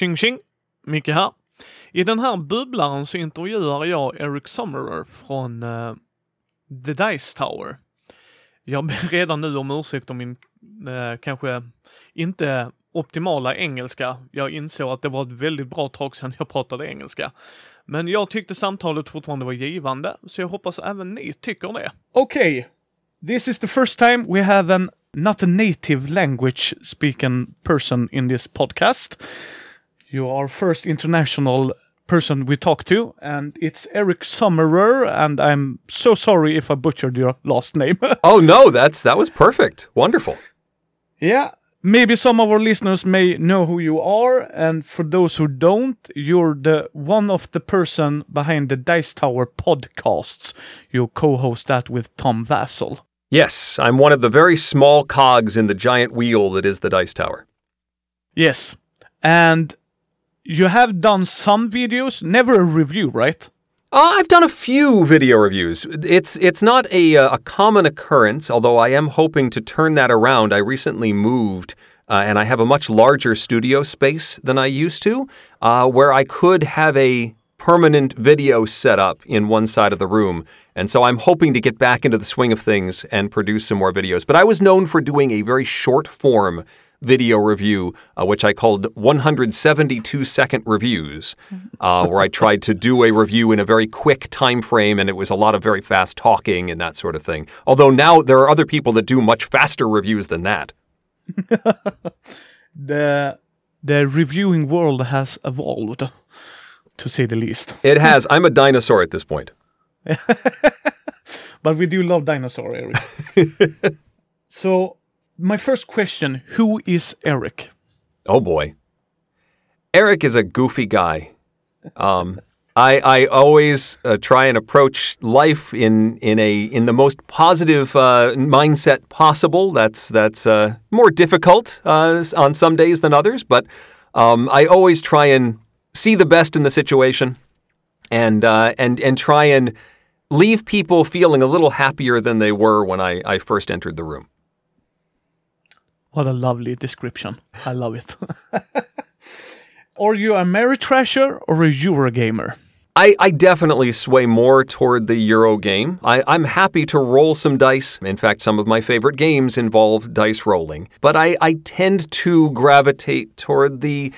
Tjing tjing! Micke här. I den här bubblaren så intervjuar jag Eric Summerer från uh, The Dice Tower. Jag ber redan nu om ursäkt om min uh, kanske inte optimala engelska. Jag insåg att det var ett väldigt bra tag sedan jag pratade engelska. Men jag tyckte samtalet fortfarande var givande, så jag hoppas även ni tycker det. Okay, this is the first time we have an not a native language speaking person in this podcast. You are first international person we talk to, and it's Eric Summerer, and I'm so sorry if I butchered your last name. oh no, that's that was perfect. Wonderful. Yeah. Maybe some of our listeners may know who you are, and for those who don't, you're the one of the person behind the Dice Tower podcasts. You co-host that with Tom Vasel. Yes, I'm one of the very small cogs in the giant wheel that is the Dice Tower. Yes. And you have done some videos, never a review, right? Uh, I've done a few video reviews. It's it's not a uh, a common occurrence, although I am hoping to turn that around. I recently moved, uh, and I have a much larger studio space than I used to, uh, where I could have a permanent video set up in one side of the room. And so I'm hoping to get back into the swing of things and produce some more videos. But I was known for doing a very short form video review, uh, which I called 172 second reviews, uh, where I tried to do a review in a very quick time frame, and it was a lot of very fast talking and that sort of thing. Although now there are other people that do much faster reviews than that. the the reviewing world has evolved, to say the least. It has. I'm a dinosaur at this point. but we do love dinosaur, Eric. so my first question Who is Eric? Oh boy. Eric is a goofy guy. Um, I, I always uh, try and approach life in, in a in the most positive uh, mindset possible. That's that's uh, more difficult uh, on some days than others, but um, I always try and see the best in the situation, and uh, and and try and leave people feeling a little happier than they were when I, I first entered the room. What a lovely description. I love it. Are you a Ameritrasher or a Eurogamer? I, I definitely sway more toward the Euro game. I, I'm happy to roll some dice. In fact, some of my favorite games involve dice rolling. But I, I tend to gravitate toward the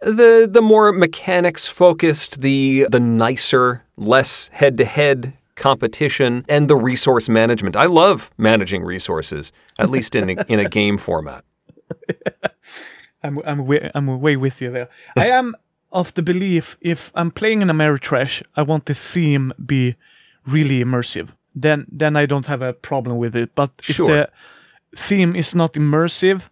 the the more mechanics focused, the the nicer, less head to head competition, and the resource management. I love managing resources, at least in a, in a game format. I'm I'm way, I'm way with you there. I am of the belief if I'm playing in Ameritrash, I want the theme be really immersive. Then then I don't have a problem with it. But sure. if the theme is not immersive,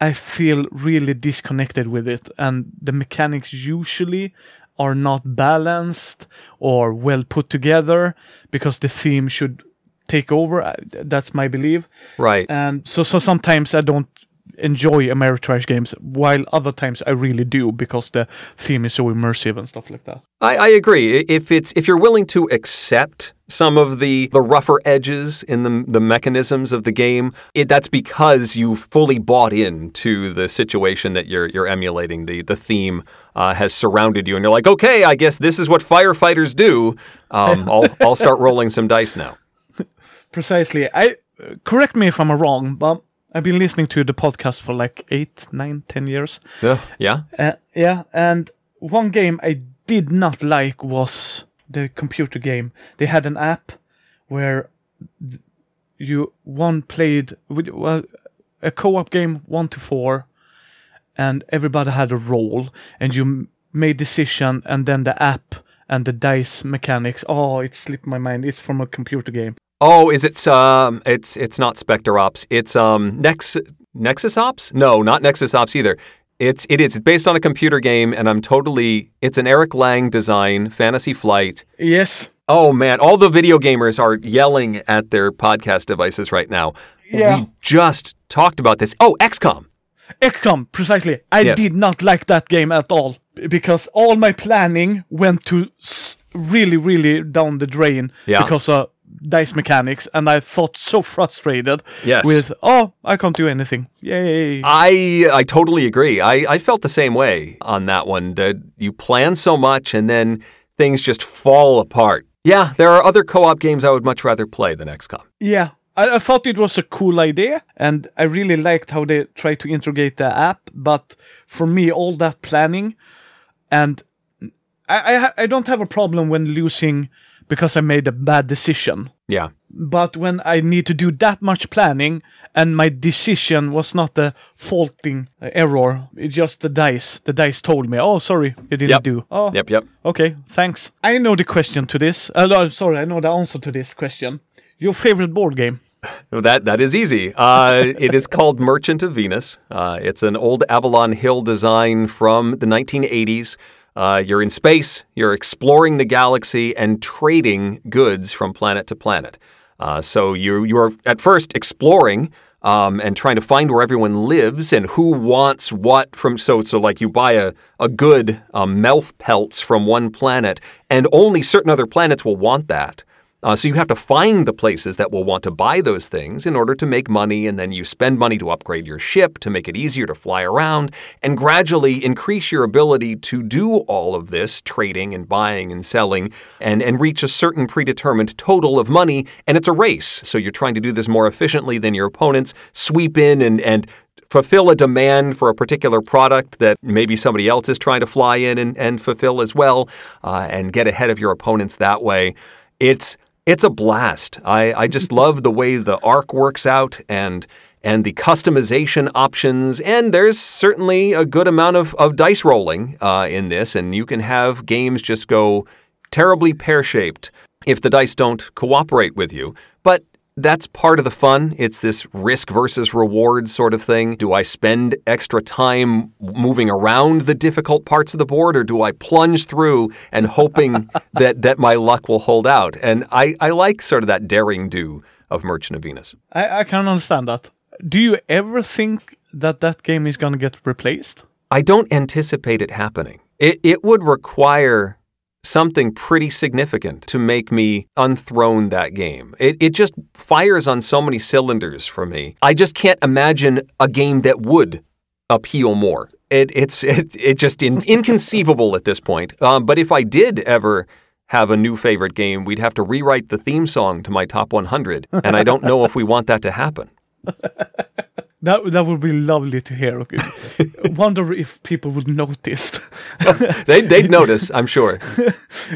I feel really disconnected with it, and the mechanics usually are not balanced or well put together because the theme should take over. Uh, that's my belief. Right. And so, so sometimes I don't enjoy Ameritrash games, while other times I really do because the theme is so immersive and stuff like that. I, I agree. If it's if you're willing to accept some of the the rougher edges in the the mechanisms of the game, it, that's because you fully bought into the situation that you're you're emulating. The the theme uh, has surrounded you, and you're like, okay, I guess this is what firefighters do. Um, I'll I'll start rolling some dice now. Precisely. I correct me if I'm wrong, but I've been listening to the podcast for like eight, nine, ten years. Yeah, yeah, uh, yeah. And one game I did not like was the computer game. They had an app where you one played with well, a co-op game one to four, and everybody had a role, and you made decision, and then the app and the dice mechanics. Oh, it slipped my mind. It's from a computer game. Oh, is it? Um, it's it's not Specter Ops. It's um Nex Nexus Ops. No, not Nexus Ops either. It's it is it's based on a computer game, and I'm totally. It's an Eric Lang design, Fantasy Flight. Yes. Oh man, all the video gamers are yelling at their podcast devices right now. Yeah. We just talked about this. Oh, XCOM. XCOM, precisely. I Yes. did not like that game at all because all my planning went to s- really, really down the drain Yeah. because of dice mechanics, and I thought so frustrated Yes. with, oh, I can't do anything. Yay. I I totally agree. I, I felt the same way on that one. That you plan so much and then things just fall apart. Yeah, there are other co-op games I would much rather play than XCOM. Yeah. I, I thought it was a cool idea, and I really liked how they tried to integrate the app. But for me, all that planning, and I, I, I don't have a problem when losing because I made a bad decision. Yeah. But when I need to do that much planning and my decision was not a faulting uh, error, it's just the dice. The dice told me, "Oh, sorry, you didn't Yep. do." Oh, Yep, yep. Okay, thanks. I know the question to this. Uh, no, sorry, I know the answer to this question. Your favorite board game? Well, That that is easy. Uh, it is called Merchant of Venus. Uh, it's an old Avalon Hill design from the 1980s. Uh, you're in space. You're exploring the galaxy and trading goods from planet to planet. Uh, so you you're at first exploring um, and trying to find where everyone lives and who wants what from. So so like you buy a a good um, melf pelts from one planet, and only certain other planets will want that. Uh, so you have to find the places that will want to buy those things in order to make money, and then you spend money to upgrade your ship to make it easier to fly around, and gradually increase your ability to do all of this trading and buying and selling, and, and reach a certain predetermined total of money. And it's a race. So you're trying to do this more efficiently than your opponents, sweep in and, and fulfill a demand for a particular product that maybe somebody else is trying to fly in and, and fulfill as well, uh, and get ahead of your opponents that way. It's it's a blast. I, I just love the way the arc works out and and the customization options. And there's certainly a good amount of, of dice rolling uh, in this, and you can have games just go terribly pear shaped if the dice don't cooperate with you. But that's part of the fun. It's this risk versus reward sort of thing. Do I spend extra time moving around the difficult parts of the board, or do I plunge through and hoping that, that my luck will hold out? And I, I like sort of that daring do of Merchant of Venus. I, I can understand that. Do you ever think that that game is gonna get replaced? I don't anticipate it happening. It, it would require something pretty significant to make me unthrone that game. It, it just fires on so many cylinders for me. I just can't imagine a game that would appeal more. It, it's it, it just in, inconceivable at this point. Um, but if I did ever have a new favorite game, we'd have to rewrite the theme song to my top 100, and I don't know if we want that to happen. That that would be lovely to hear. Okay. Wonder if people would notice. They, they'd notice, I'm sure.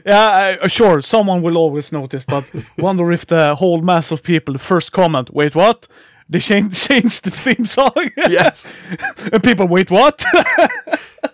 yeah, I, sure, someone will always notice, but wonder if the whole mass of people, the first comment, wait, what? They changed, changed the theme song. Yes. and people, wait, what?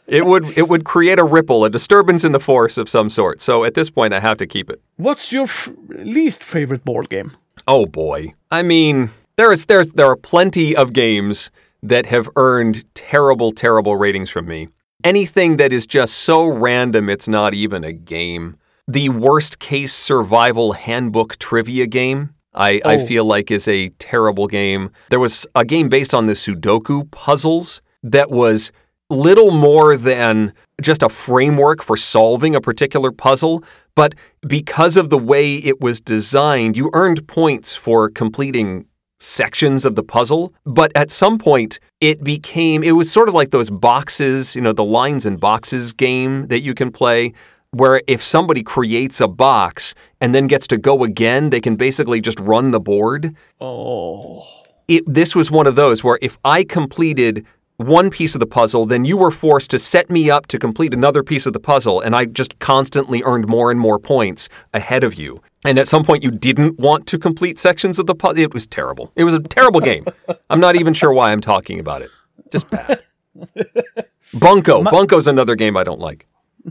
It would it would create a ripple, a disturbance in the force of some sort. So at this point, I have to keep it. What's your f- least favorite board game? Oh boy. I mean, there is there's there are plenty of games that have earned terrible, terrible ratings from me. Anything that is just so random it's not even a game. The worst case survival handbook trivia game. I, I Oh. feel like is a terrible game. There was a game based on the Sudoku puzzles that was little more than just a framework for solving a particular puzzle, but because of the way it was designed, you earned points for completing sections of the puzzle. But at some point, it became, it was sort of like those boxes, you know, the lines and boxes game that you can play. Where if somebody creates a box and then gets to go again, they can basically just run the board Oh. it, this was one of those where if I completed one piece of the puzzle, then you were forced to set me up to complete another piece of the puzzle, and I just constantly earned more and more points ahead of you. And at some point, you didn't want to complete sections of the puzzle. It was terrible. It was a terrible game. I'm not even sure why I'm talking about it. Just bad. Bunko. Bunko's another game I don't like.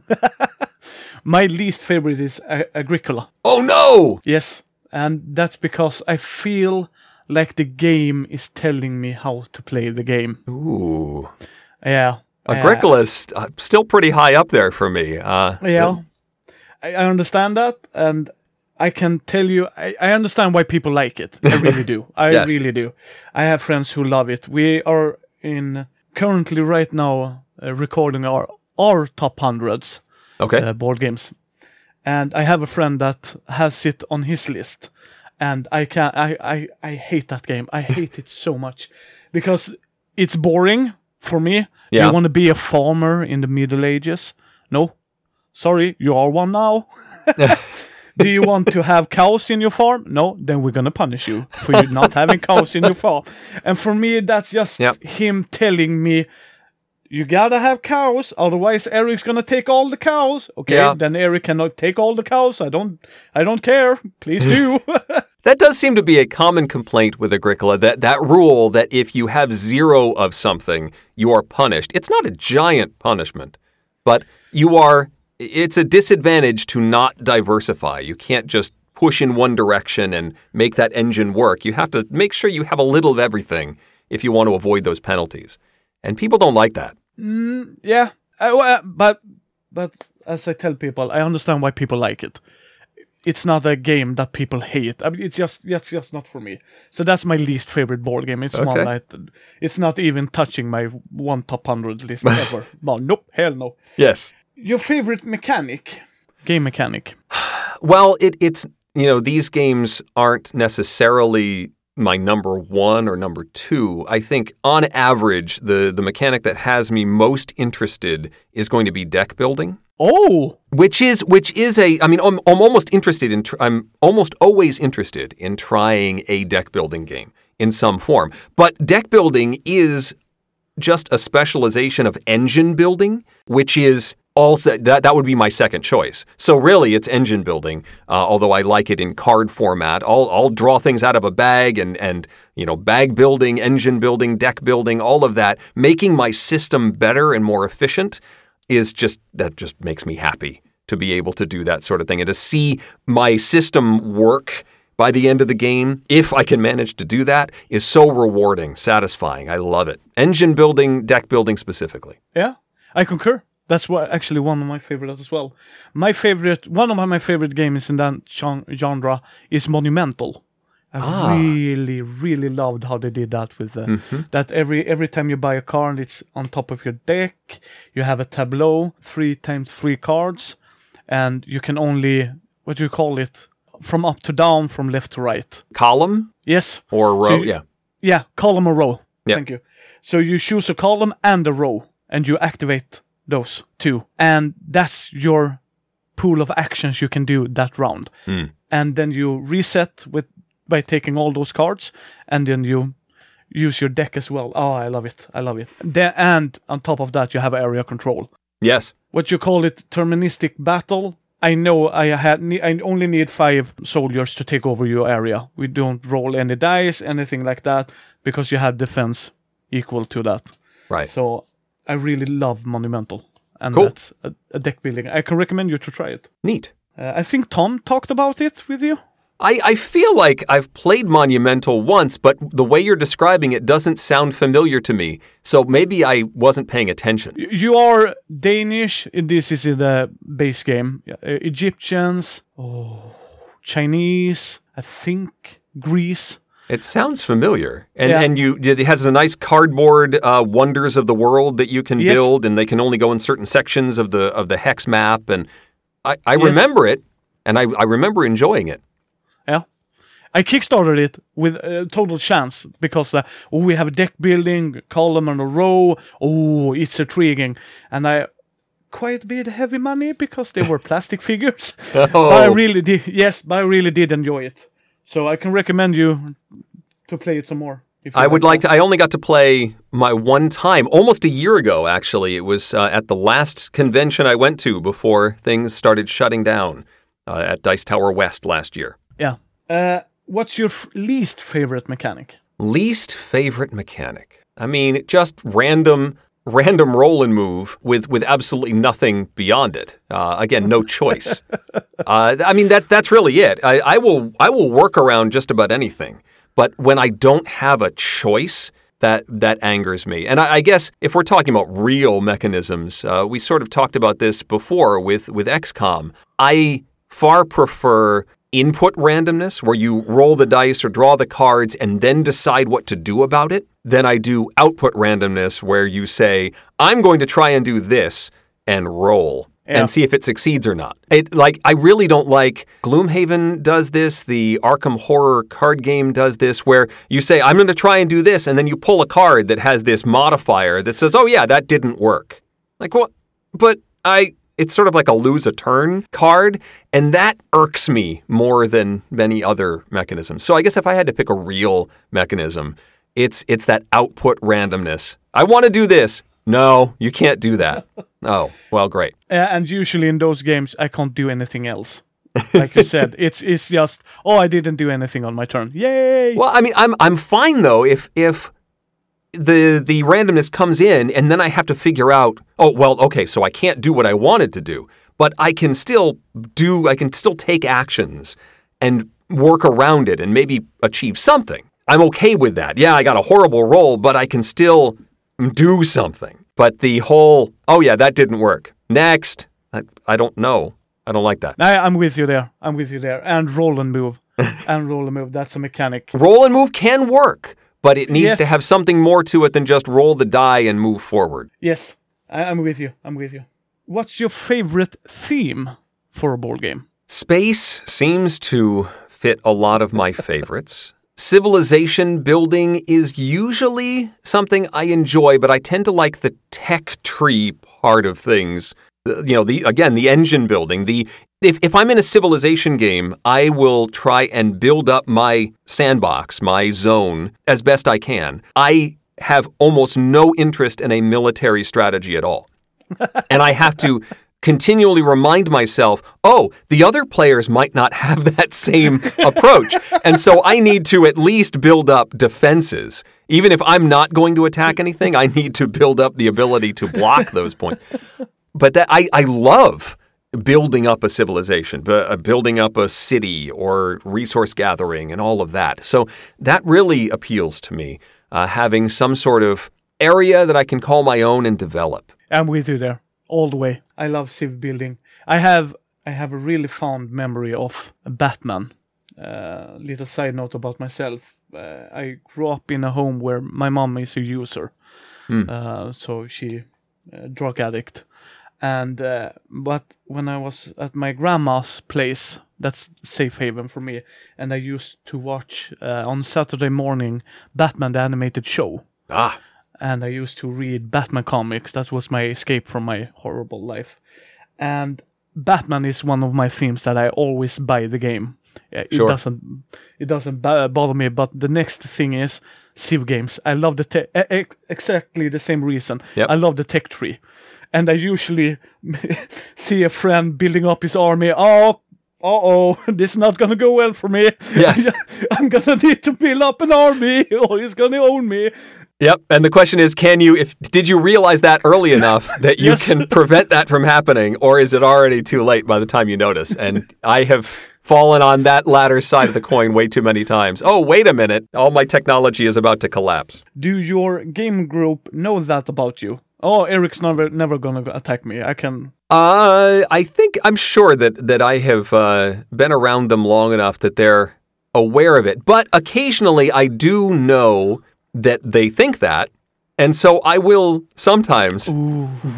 My least favorite is A- Agricola. Oh no! Yes. And that's because I feel like the game is telling me how to play the game. Ooh. Yeah. Agricola is uh, still pretty high up there for me. Uh, Yeah. I, I understand that, and I can tell you, I, I understand why people like it. I really do. I Yes. really do. I have friends who love it. We are in currently right now uh, recording our our top hundreds Okay. uh, board games, and I have a friend that has it on his list, and I can I, I I hate that game. I hate it so much because it's boring for me. Yeah. You want to be a farmer in the Middle Ages? No. Sorry, you are one now. Do you want to have cows in your farm? No, then we're gonna punish you for you not having cows in your farm. And for me, that's just Yep. him telling me, you gotta have cows, otherwise Eric's gonna take all the cows. Okay, Yeah. then Eric cannot take all the cows. I don't, I don't care. Please do. That does seem to be a common complaint with Agricola that that rule that if you have zero of something, you are punished. It's not a giant punishment, but you are it's a disadvantage to not diversify. You can't just push in one direction and make that engine work. You have to make sure you have a little of everything if you want to avoid those penalties. And people don't like that. Mm, yeah, I, well, uh, but but as I tell people, I understand why people like it. It's not a game that people hate. I mean, it's just it's just not for me. So that's my least favorite board game. It's one that it's not even touching my one top hundred list ever. well, nope, hell no. Yes. Your favorite mechanic, game mechanic. Well, it, it's you know these games aren't necessarily my number one or number two. I think on average, the the mechanic that has me most interested is going to be deck building, Oh, which is which is a. I mean, I'm, I'm almost interested in. Tr- I'm almost always interested in trying a deck building game in some form. But deck building is just a specialization of engine building, which is also that that would be my second choice. So really, it's engine building. Uh, although I like it in card format, I'll I'll draw things out of a bag and and you know bag building, engine building, deck building, all of that, making my system better and more efficient is just that just makes me happy to be able to do that sort of thing and to see my system work by the end of the game, if I can manage to do that, is so rewarding, satisfying. I love it. Engine building, deck building specifically. yeah, I concur. That's what actually one of my favorites as well. My favorite, one of my favorite games in that genre is Monumental. I really, really loved how they did that with uh, that every every time you buy a card, it's on top of your deck. You have a tableau, three times three cards, and you can only what do you call it? From up to down, from left to right. Column Yes, or row? you- yeah. yeah, column or row. Yeah. Thank you. So you choose a column and a row, and you activate those two, and that's your pool of actions you can do that round. Hmm. And then you reset with by taking all those cards, and then you use your deck as well. Oh, I love it! I love it. Then, and on top of that, you have area control. Yes. What you call it, deterministic battle. I know I had ne- I only need five soldiers to take over your area. We don't roll any dice, anything like that, because you have defense equal to that. Right. So I really love Monumental, and Cool. that's a, a deck building. I can recommend you to try it. Neat. Uh, I think Tom talked about it with you. I, I feel like I've played Monumental once, but the way you're describing it doesn't sound familiar to me. So maybe I wasn't paying attention. You are Danish. This is the base game. Uh, Egyptians, oh, Chinese, I think Greece. It sounds familiar, and Yeah. and you it has a nice cardboard uh, wonders of the world that you can Yes. build, and they can only go in certain sections of the of the hex map, and I, I Yes. remember it, and I, I remember enjoying it. Yeah. I kickstarted it with a total chance because uh, oh, we have a deck building, column and a row. Oh, it's intriguing. And I quite a bit heavy money because they were plastic figures. But I Oh. really did, yes, but I really did enjoy it. So I can recommend you to play it some more. If you I would like to. I only got to play my one time almost a year ago. Actually, it was uh, at the last convention I went to before things started shutting down uh, at Dice Tower West last year. Yeah. Uh, what's your f- least favorite mechanic? Least favorite mechanic. I mean, just random random roll and move with with absolutely nothing beyond it. Uh, again, no choice. uh, I mean that that's really it. I, I will I will work around just about anything. But when I don't have a choice, that that angers me. And I, I guess if we're talking about real mechanisms, uh, we sort of talked about this before with with XCOM. I far prefer input randomness, where you roll the dice or draw the cards and then decide what to do about it, than I do output randomness, where you say, I'm going to try and do this and roll. Yeah. and see if it succeeds or not. It like I really don't like Gloomhaven does this, the Arkham Horror card game does this where you say I'm going to try and do this and then you pull a card that has this modifier that says, "Oh yeah, that didn't work." Like what? But I it's sort of like a lose a turn card and that irks me more than many other mechanisms. So I guess if I had to pick a real mechanism, it's it's that output randomness. I want to do this. No, you can't do that. Oh, well, great. Uh, and usually in those games, I can't do anything else. Like you said, it's it's just oh, I didn't do anything on my turn. Yay! Well, I mean, I'm I'm fine though if if the the randomness comes in and then I have to figure out, oh, well, okay, so I can't do what I wanted to do, but I can still do I can still take actions and work around it and maybe achieve something. I'm okay with that. Yeah, I got a horrible roll, but I can still do something. But the whole, oh yeah, that didn't work. Next, I, I don't know. I don't like that. I, I'm with you there. I'm with you there. And roll and move. and roll and move. That's a mechanic. Roll and move can work, but it needs to have something more to it than just roll the die and move forward. Yes, I, I'm with you. I'm with you. What's your favorite theme for a board game? Space seems to fit a lot of my favorites. Civilization building is usually something I enjoy, but I tend to like the tech tree part of things. You know, the again, the engine building, the if, if I'm in a civilization game, I will try and build up my sandbox, my zone, as best I can. I have almost no interest in a military strategy at all and I have to continually remind myself, oh, the other players might not have that same approach. And so I need to at least build up defenses. Even if I'm not going to attack anything, I need to build up the ability to block those points. But that I, I love building up a civilization, uh, building up a city or resource gathering and all of that. So that really appeals to me, uh, having some sort of area that I can call my own and develop. I'm with you there all the way. I love civ building. I have I have a really fond memory of Batman. Uh, little side note about myself. Uh, I grew up in a home where my mom is a user, uh, so she uh, drug addict. And uh, but when I was at my grandma's place, that's safe haven for me. And I used to watch uh, on Saturday morning Batman the animated show Ah, and I used to read Batman comics. That was my escape from my horrible life. And Batman is one of my themes that I always buy the game. It Sure. doesn't it doesn't bother me. But the next thing is Civ games. I love the te- exactly the same reason. Yep. I love the tech tree, and I usually see a friend building up his army. Oh. Uh oh, this is not gonna go well for me. Yes. I'm gonna need to build up an army, or he's gonna own me. Yep. And the question is, can you? If did you realize that early enough that you Yes. can prevent that from happening, or is it already too late by the time you notice? And I have fallen on that latter side of the coin way too many times. Oh, wait a minute! All my technology is about to collapse. Do your game group know that about you? Oh, Eric's never never gonna go attack me. I can. Uh, I think I'm sure that that I have uh, been around them long enough that they're aware of it. But occasionally, I do know that they think that, and so I will sometimes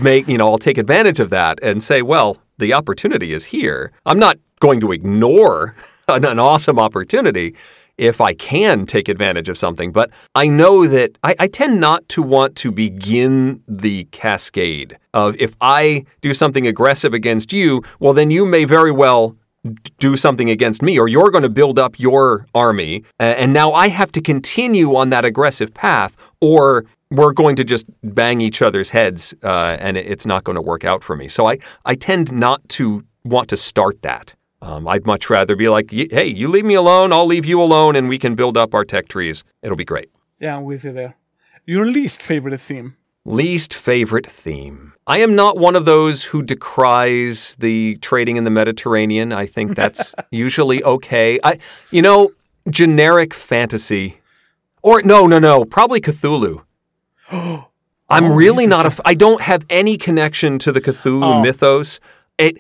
make you know I'll take advantage of that and say, well, the opportunity is here. I'm not going to ignore an, an awesome opportunity if I can take advantage of something, but I know that I, I tend not to want to begin the cascade of if I do something aggressive against you, well, then you may very well do something against me, or you're going to build up your army, and now I have to continue on that aggressive path, or we're going to just bang each other's heads, uh, and it's not going to work out for me. So I, I tend not to want to start that. Um, I'd much rather be like, hey, you leave me alone, I'll leave you alone, and we can build up our tech trees. It'll be great. Yeah, I'm with you there. Your least favorite theme? Least favorite theme. I am not one of those who decries the trading in the Mediterranean. I think that's usually okay. I, you know, generic fantasy, or no, no, no, probably Cthulhu. I'm really not a. I don't have any connection to the Cthulhu Oh. mythos. It.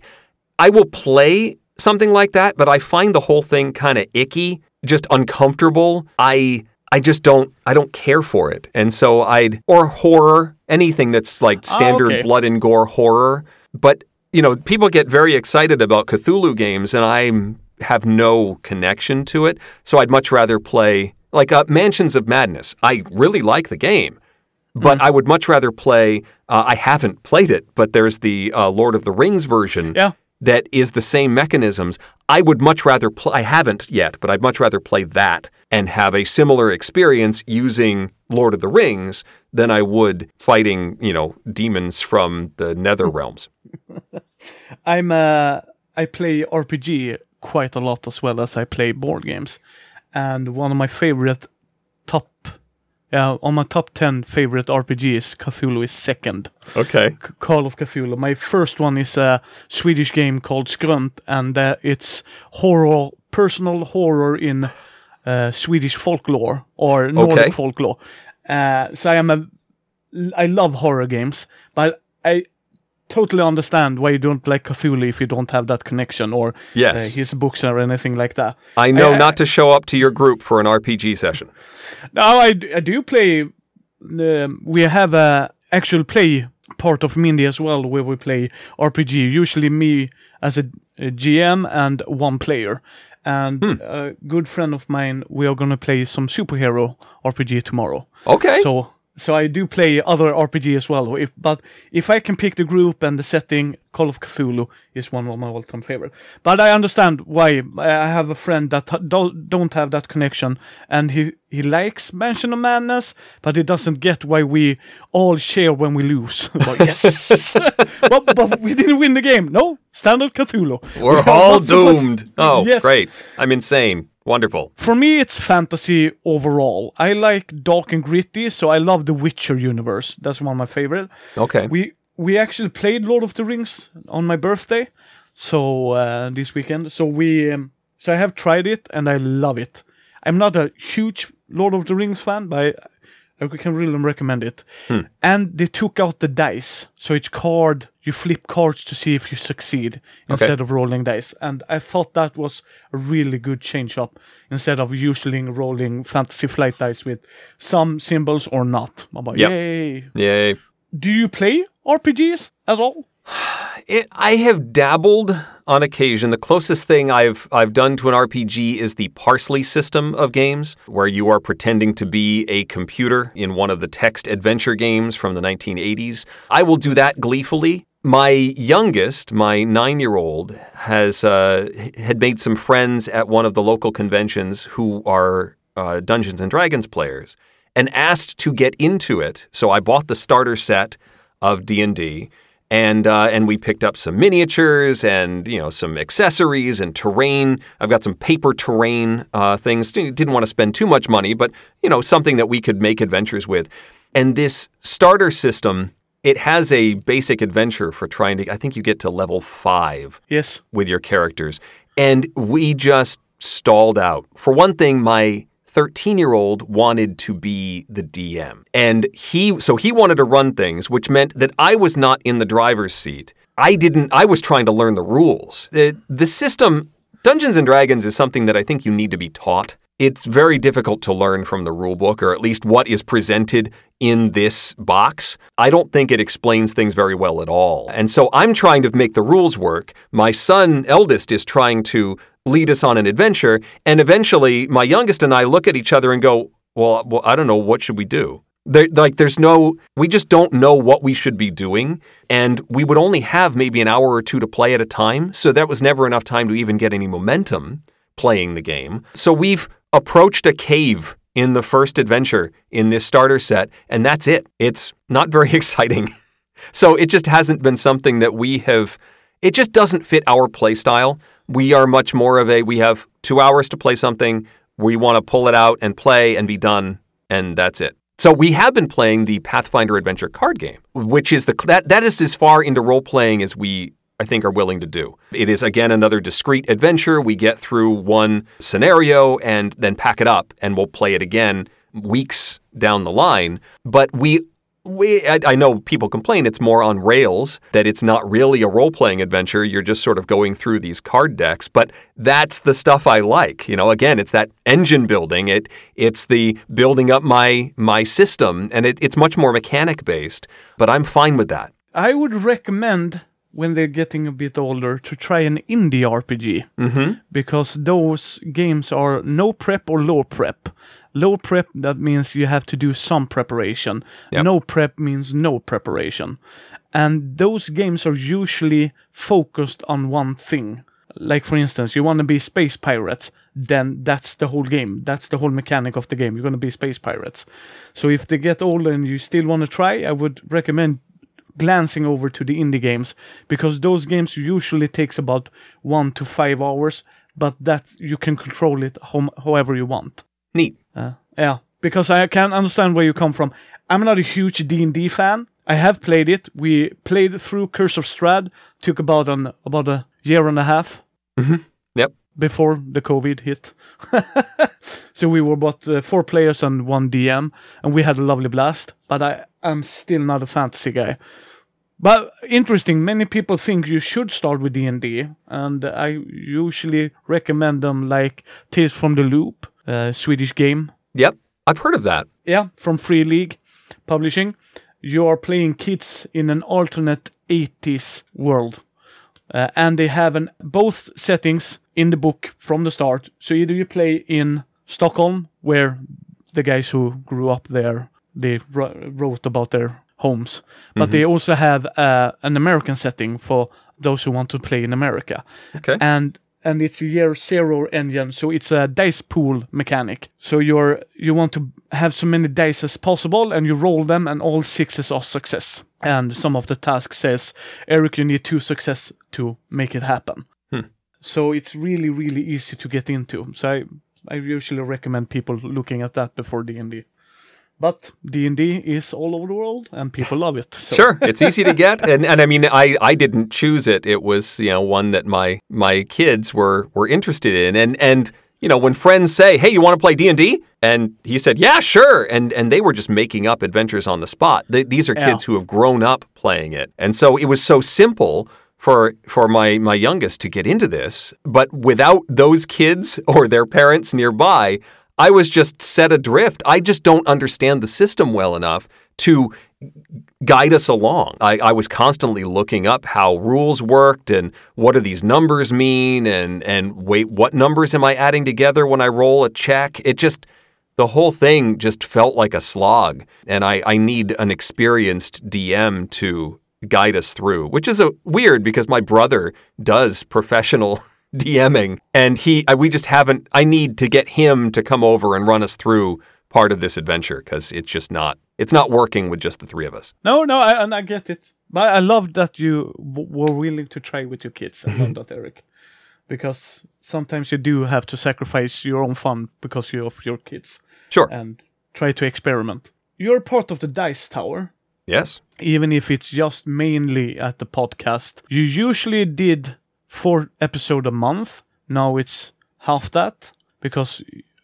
I will play something like that, but I find the whole thing kind of icky, just uncomfortable. I. I just don't I don't care for it. And so I'd or horror, anything that's like standard okay. blood and gore horror. But you know, people get very excited about Cthulhu games, and I have no connection to it. So I'd much rather play like uh, Mansions of Madness. I really like the game, but I would much rather play. Uh, I haven't played it, but there's the uh, Lord of the Rings version. Yeah. That is the same mechanisms. I would much rather play. I haven't yet, but I'd much rather play that and have a similar experience using Lord of the Rings than I would fighting, you know, demons from the Nether realms. I'm uh, I play RPG quite a lot as well as I play board games, and one of my favorite top, yeah, on my top ten favorite RPGs, Cthulhu is second. Okay. C- Call of Cthulhu. My first one is a Swedish game called Skrunt, and uh, it's horror, personal horror in uh, Swedish folklore or Nordic Okay. folklore. Uh, so I am a, I love horror games, but I totally understand why you don't like Cthulhu if you don't have that connection or Yes. uh, his books or anything like that. I know I- not to show up to your group for an RPG session. Now I, I do play. Um, we have a actual play part of Mindy as well, where we play RPG. Usually me as a, a GM and one player. And a good friend of mine, we are gonna play some superhero RPG tomorrow. Okay. So so I do play other RPG as well. If, but if I can pick the group and the setting, Call of Cthulhu is one of my all-time favorite. But I understand why. I have a friend that don't have that connection, and he he likes Mansion of Madness, but he doesn't get why we all share when we lose. But yes, but, but we didn't win the game. No, standard Cthulhu. We're We all doomed. Oh, Yes. great. I'm insane. Wonderful. For me, it's fantasy overall. I like dark and gritty, so I love the Witcher universe. That's one of my favorite. Okay. We we actually played Lord of the Rings on my birthday, so uh, this weekend. So we um, so I have tried it and I love it. I'm not a huge Lord of the Rings fan, but I, I can really recommend it. Hmm. And they took out the dice, so each card. You flip cards to see if you succeed instead of rolling dice. And I thought that was a really good change up instead of usually rolling fantasy flight dice with some symbols or not. I'm like, Yep. yay! Yay. Do you play RPGs at all? It, I have dabbled on occasion. The closest thing I've I've done to an RPG is the Parsely system of games, where you are pretending to be a computer in one of the text adventure games from the 1980s. I will do that gleefully. My youngest, my nine-year-old, has uh, had made some friends at one of the local conventions who are uh, Dungeons and Dragons players, and asked to get into it. So I bought the starter set of D and D and uh, and we picked up some miniatures and you know some accessories and terrain. I've got some paper terrain uh, things. Didn't want to spend too much money, but you know something that we could make adventures with. And this starter system, it has a basic adventure for trying to. I think you get to level five Yes. with your characters. And we just stalled out. For one thing, my 13 year old wanted to be the DM. And he, so he wanted to run things, which meant that I was not in the driver's seat. I didn't, I was trying to learn the rules. The, the system, Dungeons and Dragons is something that I think you need to be taught. It's very difficult to learn from the rule book, or at least what is presented in this box. I don't think it explains things very well at all. And so I'm trying to make the rules work. My son, eldest, is trying to lead us on an adventure. And eventually, my youngest and I look at each other and go, Well, well I don't know. What should we do? There, like, there's no, we just don't know what we should be doing. And we would only have maybe an hour or two to play at a time. So that was never enough time to even get any momentum playing the game. So we've approached a cave in the first adventure in this starter set, and that's it. It's not very exciting. so it just hasn't been something that we have, it just doesn't fit our play style. We are much more of a, we have two hours to play something, we want to pull it out and play and be done, and that's it. So we have been playing the Pathfinder Adventure card game, which is the that that is as far into role playing as we I think are willing to do. It is again another discrete adventure. We get through one scenario and then pack it up and we'll play it again weeks down the line. But we we I, I know people complain it's more on rails that it's not really a role playing adventure. You're just sort of going through these card decks, but that's the stuff I like. You know, again, it's that engine building. It it's the building up my my system, and it, it's much more mechanic based. But I'm fine with that. I would recommend when they're getting a bit older to try an indie RPG Mm-hmm. because those games are no prep or low prep. Low prep that means you have to do some preparation. Yep. No prep means no preparation. And those games are usually focused on one thing. Like for instance, you want to be space pirates, then that's the whole game. That's the whole mechanic of the game. You're going to be space pirates. So if they get older and you still want to try, I would recommend glancing over to the indie games because those games usually takes about one to five hours, but that you can control it hom- however you want. Neat. Uh, yeah, because I can understand where you come from. I'm not a huge D and D fan. I have played it. We played through Curse of Strahd. Took about an about a year and a half Yep. before the COVID hit. so we were about uh, four players and one DM, and we had a lovely blast. But I am still not a fantasy guy. But interesting, many people think you should start with D&D, and I usually recommend them like Tales from the Loop, uh, Swedish game. Yep. I've heard of that. Yeah, from Free League Publishing. You are playing kids in an alternate 80s world. Uh, and they have an, both settings in the book from the start. So either you play in Stockholm, where the guys who grew up there they wr- wrote about their homes, but they also have uh, an American setting for those who want to play in America Okay. and and it's a year zero engine, so it's a dice pool mechanic. So you're you want to have so many dice as possible, and you roll them, and all sixes are success. And some of the tasks says, Eric, you need two success to make it happen. Hmm. So it's really really easy to get into. So I I usually recommend people looking at that before D and D. But D and D is all over the world, and people love it. So. Sure, it's easy to get, and and I mean, I I didn't choose it. It was you know one that my my kids were were interested in, and and you know when friends say, hey, you want to play D and D, and he said, yeah, sure, and and they were just making up adventures on the spot. They, these are Yeah. kids who have grown up playing it, and so it was so simple. For, for my, my youngest to get into this, but without those kids or their parents nearby, I was just set adrift. I just don't understand the system well enough to guide us along. I, I was constantly looking up how rules worked and what do these numbers mean and and wait, what numbers am I adding together when I roll a check? It just the whole thing just felt like a slog. And I, I need an experienced DM to guide us through, which is a weird because my brother does professional DMing and he I, we just haven't I need to get him to come over and run us through part of this adventure because it's just not it's not working with just the three of us. No, no, I, and I get it. But I love that you w- were willing to try with your kids. I love that, Eric. Because sometimes you do have to sacrifice your own fun because you of your kids Sure. and try to experiment. You're part of the Dice Tower, Yes. even if it's just mainly at the podcast. You usually did four episode a month. Now it's half that because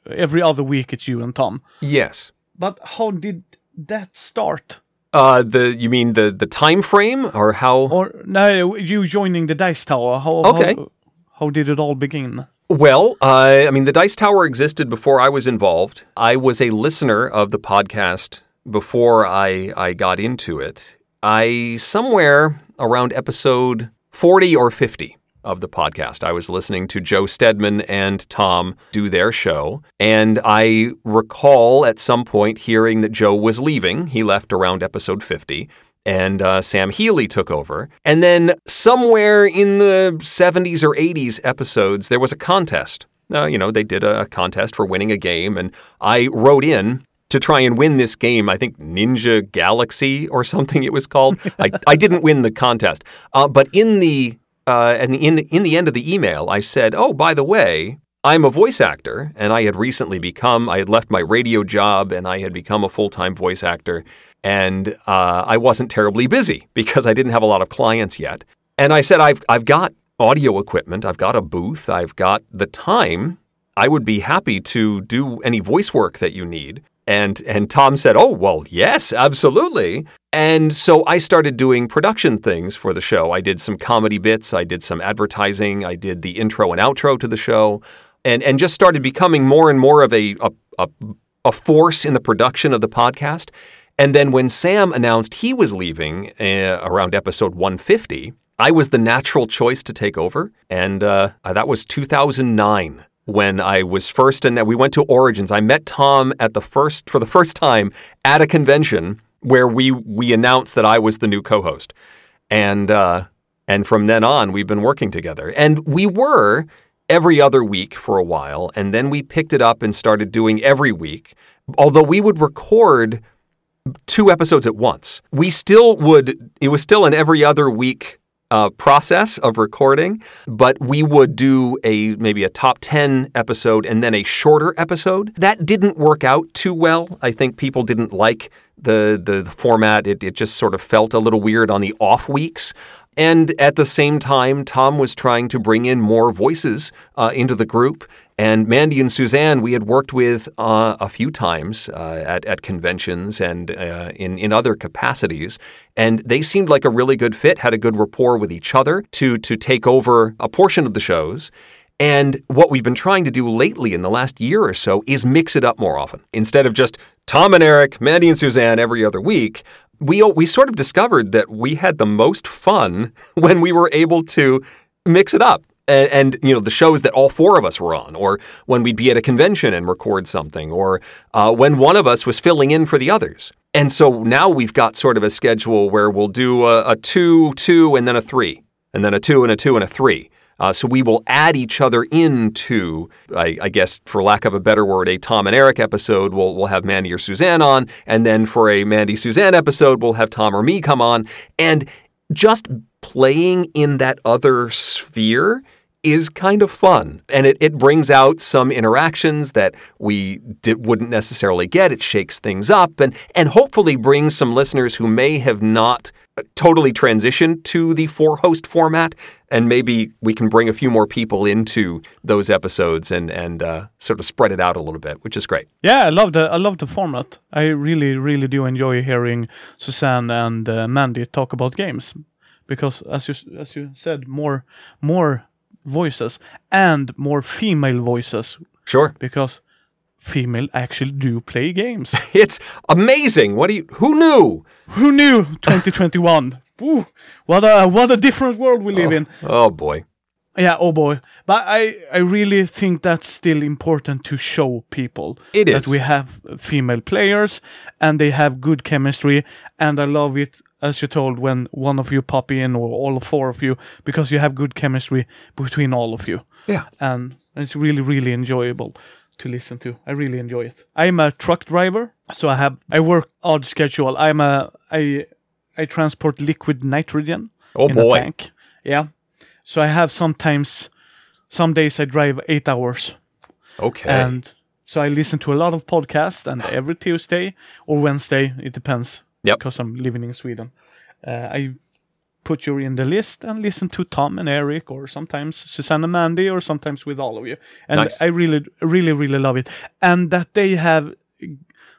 every other week it's you and Tom. Yes. But how did that start? Uh, the you mean the the time frame or how? Or no, you joining the Dice Tower. How, Okay. How, how did it all begin? Well, uh, I mean, the Dice Tower existed before I was involved. I was a listener of the podcast before I I got into it. I somewhere around episode forty or fifty of the podcast, I was listening to Joe Steadman and Tom do their show, and I recall at some point hearing that Joe was leaving. He left around episode fifty. And uh, Sam Healey took over. And then somewhere in the 70s or 80s episodes, there was a contest. Uh, you know, they did a contest for winning a game, and I wrote in to try and win this game. I think Ninja Galaxy or something it was called. I, I didn't win the contest, uh, but in the uh, and in the in the end of the email, I said, "Oh, by the way." I'm a voice actor, and I had recently become, I had left my radio job and I had become a full time voice actor. And uh, I wasn't terribly busy because I didn't have a lot of clients yet. And I said, I've, I've got audio equipment, I've got a booth, I've got the time. I would be happy to do any voice work that you need. And, and Tom said, Oh, well, yes, absolutely. And so I started doing production things for the show. I did some comedy bits, I did some advertising, I did the intro and outro to the show, and, and just started becoming more and more of a, a, a, a force in the production of the podcast. And then when Sam announced he was leaving uh, around episode 150, I was the natural choice to take over, and uh, that was 2009 when I was first, and we went to Origins. I met Tom at the first for the first time at a convention where we we announced that I was the new co-host, and uh, and from then on we've been working together, and we were every other week for a while, and then we picked it up and started doing every week. Although we would record two episodes at once, we still would. It was still an every other week uh, process of recording, but we would do a maybe a top 10 episode and then a shorter episode. That didn't work out too well. I think people didn't like the, the, the format. It, it just sort of felt a little weird on the off weeks. And at the same time, Tom was trying to bring in more voices uh, into the group. And Mandy and Suzanne, we had worked with uh, a few times uh, at, at conventions and uh, in, in other capacities. And they seemed like a really good fit, had a good rapport with each other to, to take over a portion of the shows. And what we've been trying to do lately in the last year or so is mix it up more often. Instead of just Tom and Eric, Mandy and Suzanne every other week, we we sort of discovered that we had the most fun when we were able to mix it up. And, and, you know the shows that all four of us were on, or when we'd be at a convention and record something, or uh, when one of us was filling in for the others. And so now we've got sort of a schedule where we'll do a, a two, two, and then a three, and then a two and a two and a three. Uh, so we will add each other into, I, I, guess, for lack of a better word, a Tom and Eric episode. We'll, we'll have Mandy or Suzanne on. And then for a Mandy Suzanne episode, we'll have Tom or me come on. And just playing in that other sphere is kind of fun. And it, it brings out some interactions that we wouldn't necessarily get. It shakes things up and, and hopefully brings some listeners who may have not totally transitioned to the four host format. And maybe we can bring a few more people into those episodes and, and uh, sort of spread it out a little bit, which is great. Yeah, I love the I love the format. I really really do enjoy hearing Suzanne and uh, Mandy talk about games because as you as you said, more more voices and more female voices. Sure. Because female actually do play games. it's amazing. What do you who knew? Who knew 2021? Ooh, what a what a different world we live oh, in. Oh boy. Yeah, oh boy. But I, I really think that's still important to show people it that we have female players and they have good chemistry. And I love it as you told, when one of you pop in or all four of you, because you have good chemistry between all of you. Yeah. And it's really, really enjoyable to listen to. I really enjoy it. I'm a truck driver, so I have I work odd schedule. I'm a I I transport liquid nitrogen oh, in boy. a tank. Yeah. So I have sometimes some days I drive eight hours. Okay. And so I listen to a lot of podcasts and every Tuesday or Wednesday, it depends Yep. Because I'm living in Sweden. Uh, I put you in the list and listen to Tom and Eric, or sometimes Susanna Mandy, or sometimes with all of you. And nice. I really, really, really love it. And that they have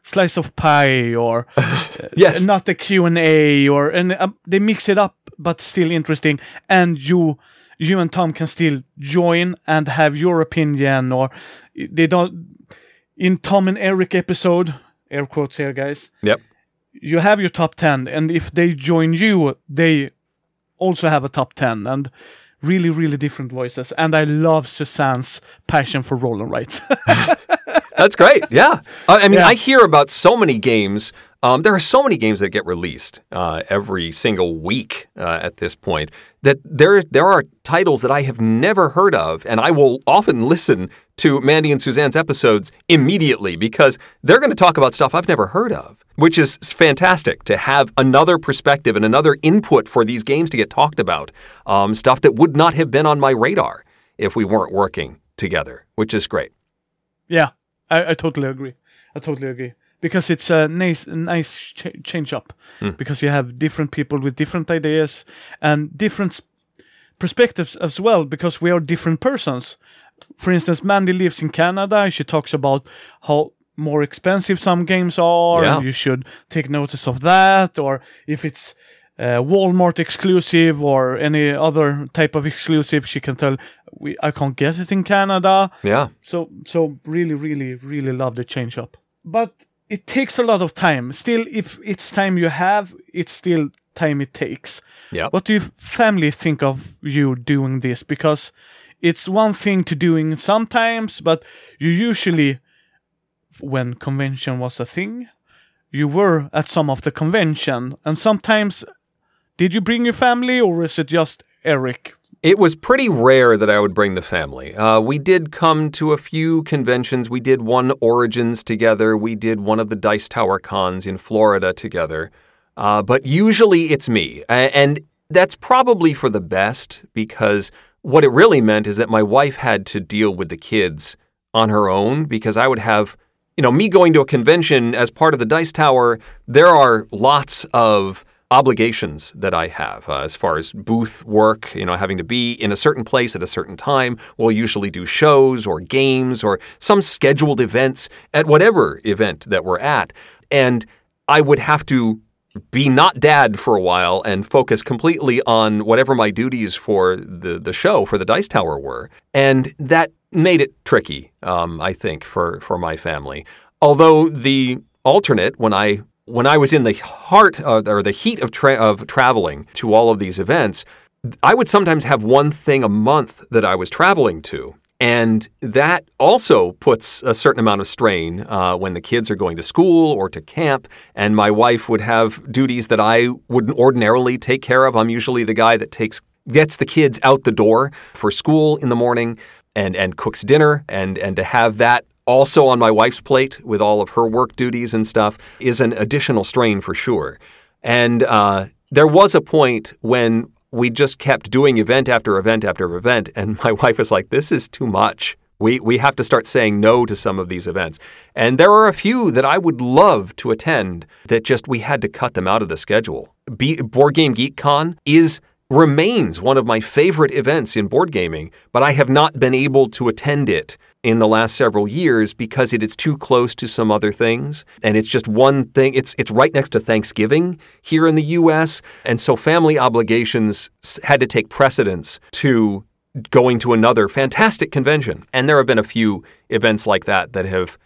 slice of pie or yes. uh, not a Q&A or and uh, they mix it up but still interesting and you you and Tom can still join and have your opinion or they don't in Tom and Eric episode air quotes here guys yep you have your top 10 and if they join you they also have a top 10 and really really different voices. And i love suzanne's passion for roll and that's great yeah. I, I mean Yeah. i hear about so many games. Um, there are so many games that get released uh, every single week uh, at this point that there there are titles that I have never heard of, and I will often listen to Mandy and Suzanne's episodes immediately because they're going to talk about stuff I've never heard of, which is fantastic to have another perspective and another input for these games to get talked about. Um, stuff that would not have been on my radar if we weren't working together, which is great. yeah I, I totally agree i totally agree because it's a nice nice ch- change up because you have different people with different ideas and different perspectives as well because we are different persons for instance mandy lives in canada she talks about how more expensive some games are Yeah. and you should take notice of that or if it's uh, Walmart exclusive or any other type of exclusive, she can tell we I can't get it in Canada. Yeah. So so really really really love the change up. But it takes a lot of time. Still if it's time you have, it's still time it takes. Yeah. What do your family think of you doing this? Because it's one thing to doing sometimes, but you usually, when convention was a thing, you were at some of the convention, and sometimes, did you bring your family or is it just Eric? It was pretty rare that I would bring the family. Uh, we did come to a few conventions. We did one Origins together. We did one of the Dice Tower cons in Florida together. Uh, but usually it's me. And that's probably for the best because what it really meant is that my wife had to deal with the kids on her own because I would have, you know, me going to a convention as part of the Dice Tower, there are lots of obligations that I have uh, as far as booth work, you know, having to be in a certain place at a certain time. We'll usually do shows or games or some scheduled events at whatever event that we're at. And I would have to be not dad for a while and focus completely on whatever my duties for the, the show for the Dice Tower were. And that made it tricky, um, I think, for, for my family. Although the alternate, when I when I was in the heart or the heat of, tra- of traveling to all of these events, I would sometimes have one thing a month that I was traveling to. And that also puts a certain amount of strain uh, when the kids are going to school or to camp. And my wife would have duties that I wouldn't ordinarily take care of. I'm usually the guy that takes gets the kids out the door for school in the morning and, and cooks dinner. And, and to have that also on my wife's plate with all of her work duties and stuff is an additional strain for sure. And uh, there was a point when we just kept doing event after event after event, and my wife was like, "This is too much. We we have to start saying no to some of these events." And there are a few that I would love to attend that just we had to cut them out of the schedule. Be- Board Game Geek Con is remains one of my favorite events in board gaming, but I have not been able to attend it in the last several years because it is too close to some other things. And it's just one thing it's it's right next to Thanksgiving here in the US and so family obligations had to take precedence to going to another fantastic convention. And there have been a few events like that that have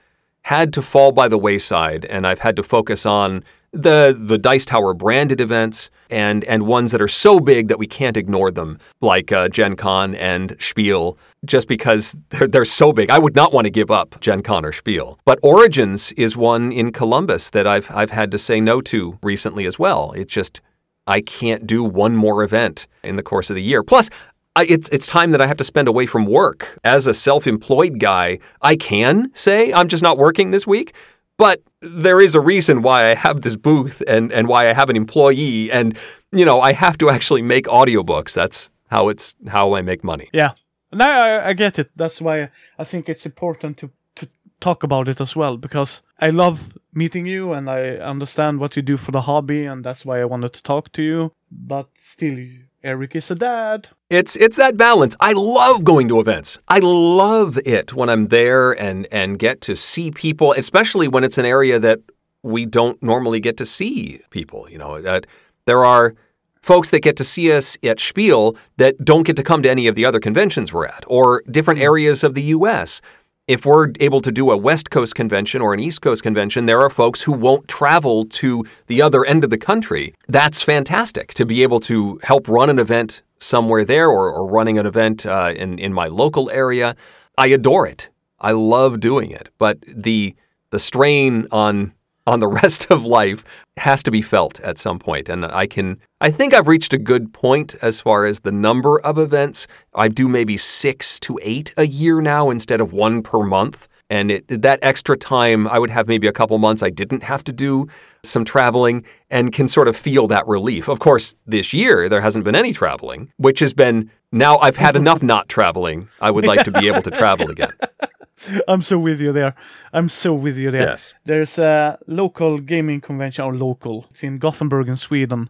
had to fall by the wayside. And I've had to focus on the the Dice Tower branded events and and ones that are so big that we can't ignore them, like uh, Gen Con and Spiel, just because they're they're so big. I would not want to give up Gen Con or Spiel. But Origins is one in Columbus that I've I've had to say no to recently as well. It's just I can't do one more event in the course of the year. Plus, I, it's it's time that I have to spend away from work. As a self-employed guy, I can say I'm just not working this week, but there is a reason why I have this booth and, and why I have an employee and you know I have to actually make audiobooks. That's how it's how I make money. Yeah. No, I, I get it. That's why I think it's important to to talk about it as well because I love meeting you and I understand what you do for the hobby and that's why I wanted to talk to you. But still, Eric is a dad. It's it's that balance. I love going to events. I love it when I'm there and and get to see people, especially when it's an area that we don't normally get to see people. You know, uh, there are folks that get to see us at Spiel that don't get to come to any of the other conventions we're at, or different areas of the U.S if we're able to do a West Coast convention or an East Coast convention, there are folks who won't travel to the other end of the country. That's fantastic to be able to help run an event somewhere there or, or running an event uh, in, in my local area. I adore it. I love doing it. But the the strain on on the rest of life has to be felt at some point. And I can, I think I've reached a good point as far as the number of events. I do maybe six to eight a year now instead of one per month. And it, that extra time, I would have maybe a couple months I didn't have to do some traveling and can sort of feel that relief. Of course, this year there hasn't been any traveling, which has been now I've had enough not traveling. I would like to be able to travel again. I'm so with you there. I'm so with you there. Yes. There's a local gaming convention, or local. It's in Gothenburg in Sweden.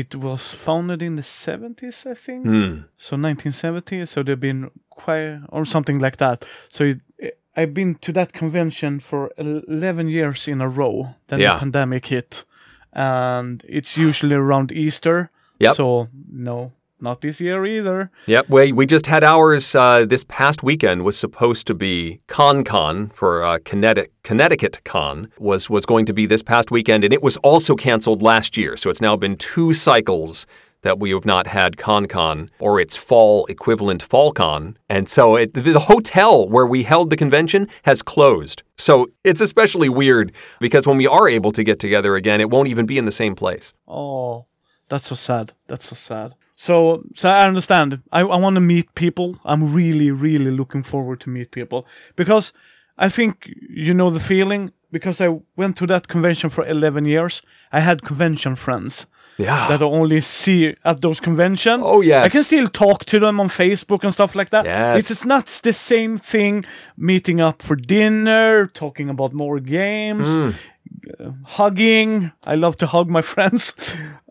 It was founded in the 70s, I think. Hmm. So 1970. So they've been quite, or something like that. So it, I've been to that convention for 11 years in a row. Then Yeah. the pandemic hit. And it's usually around Easter. Yep. So no not this year either. Yep, we, we just had ours uh, this past weekend was supposed to be ConnCon for uh, Connecticut, Connecticut Con was, was going to be this past weekend, and it was also canceled last year. So it's now been two cycles that we have not had ConnCon or its fall equivalent FallCon. And so it, the hotel where we held the convention has closed. So it's especially weird because when we are able to get together again, it won't even be in the same place. Oh, that's so sad. That's so sad. So, so I understand. I, I want to meet people. I'm really, really looking forward to meet people because I think you know the feeling. Because I went to that convention for 11 years, I had convention friends Yeah. that I only see at those conventions. Oh, yes. I can still talk to them on Facebook and stuff like that. Yes. It's not the same thing meeting up for dinner, talking about more games, Hmm. uh, hugging. I love to hug my friends.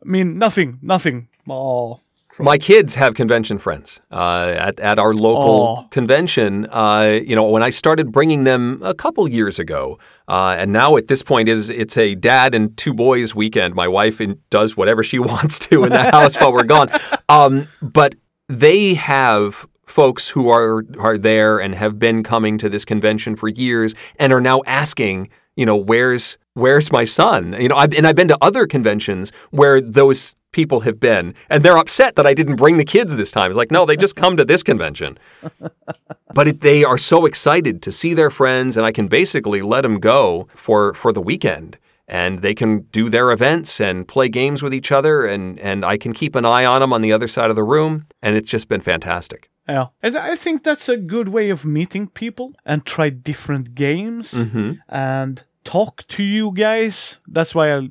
I mean, nothing, nothing. Oh, My kids have convention friends uh, at, at our local Aw. convention. Uh, you know, when I started bringing them a couple years ago, uh, and now at this point is it's a dad and two boys weekend. My wife in, does whatever she wants to in the house while we're gone. Um, but they have folks who are are there and have been coming to this convention for years and are now asking, you know, where's where's my son? You know, I've, and I've been to other conventions where those people have been, and they're upset that I didn't bring the kids this time. It's like, no, they just come to this convention. but it, they are so excited to see their friends, and I can basically let them go for for the weekend. And they can do their events and play games with each other, and, and I can keep an eye on them on the other side of the room. And it's just been fantastic. yeah. And I think that's a good way of meeting people and try different games Mm-hmm. and talk to you guys. That's why I,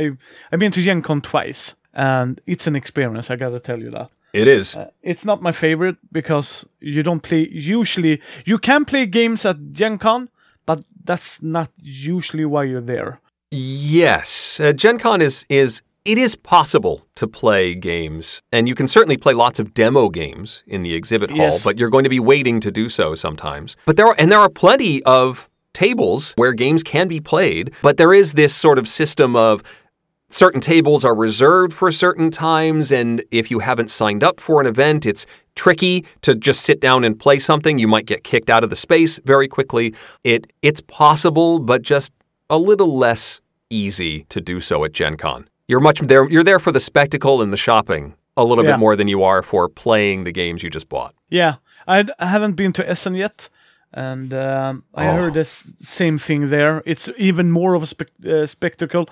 I I've been to Gen Con twice, and it's an experience. I gotta tell you that. It is. Uh, it's not my favorite because you don't play usually you can play games at Gen Con, but that's not usually why you're there. Yes, uh, Gen Con is is it is possible to play games, and you can certainly play lots of demo games in the exhibit hall. Yes. But you're going to be waiting to do so sometimes. But there are and there are plenty of tables where games can be played. But there is this sort of system of certain tables are reserved for certain times and if you haven't signed up for an event it's tricky to just sit down and play something you might get kicked out of the space very quickly it it's possible but just a little less easy to do so at gen con you're much there you're there for the spectacle and the shopping a little Yeah. bit more than you are for playing the games you just bought Yeah, I I haven't been to Essen yet, and um, I Oh. heard the s- same thing there. It's even more of a spec- uh, spectacle.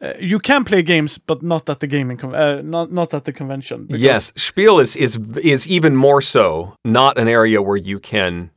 Uh, you can play games, but not at the gaming, uh, not not at the convention. Yes, Spiel is is is even more so not an area where you can.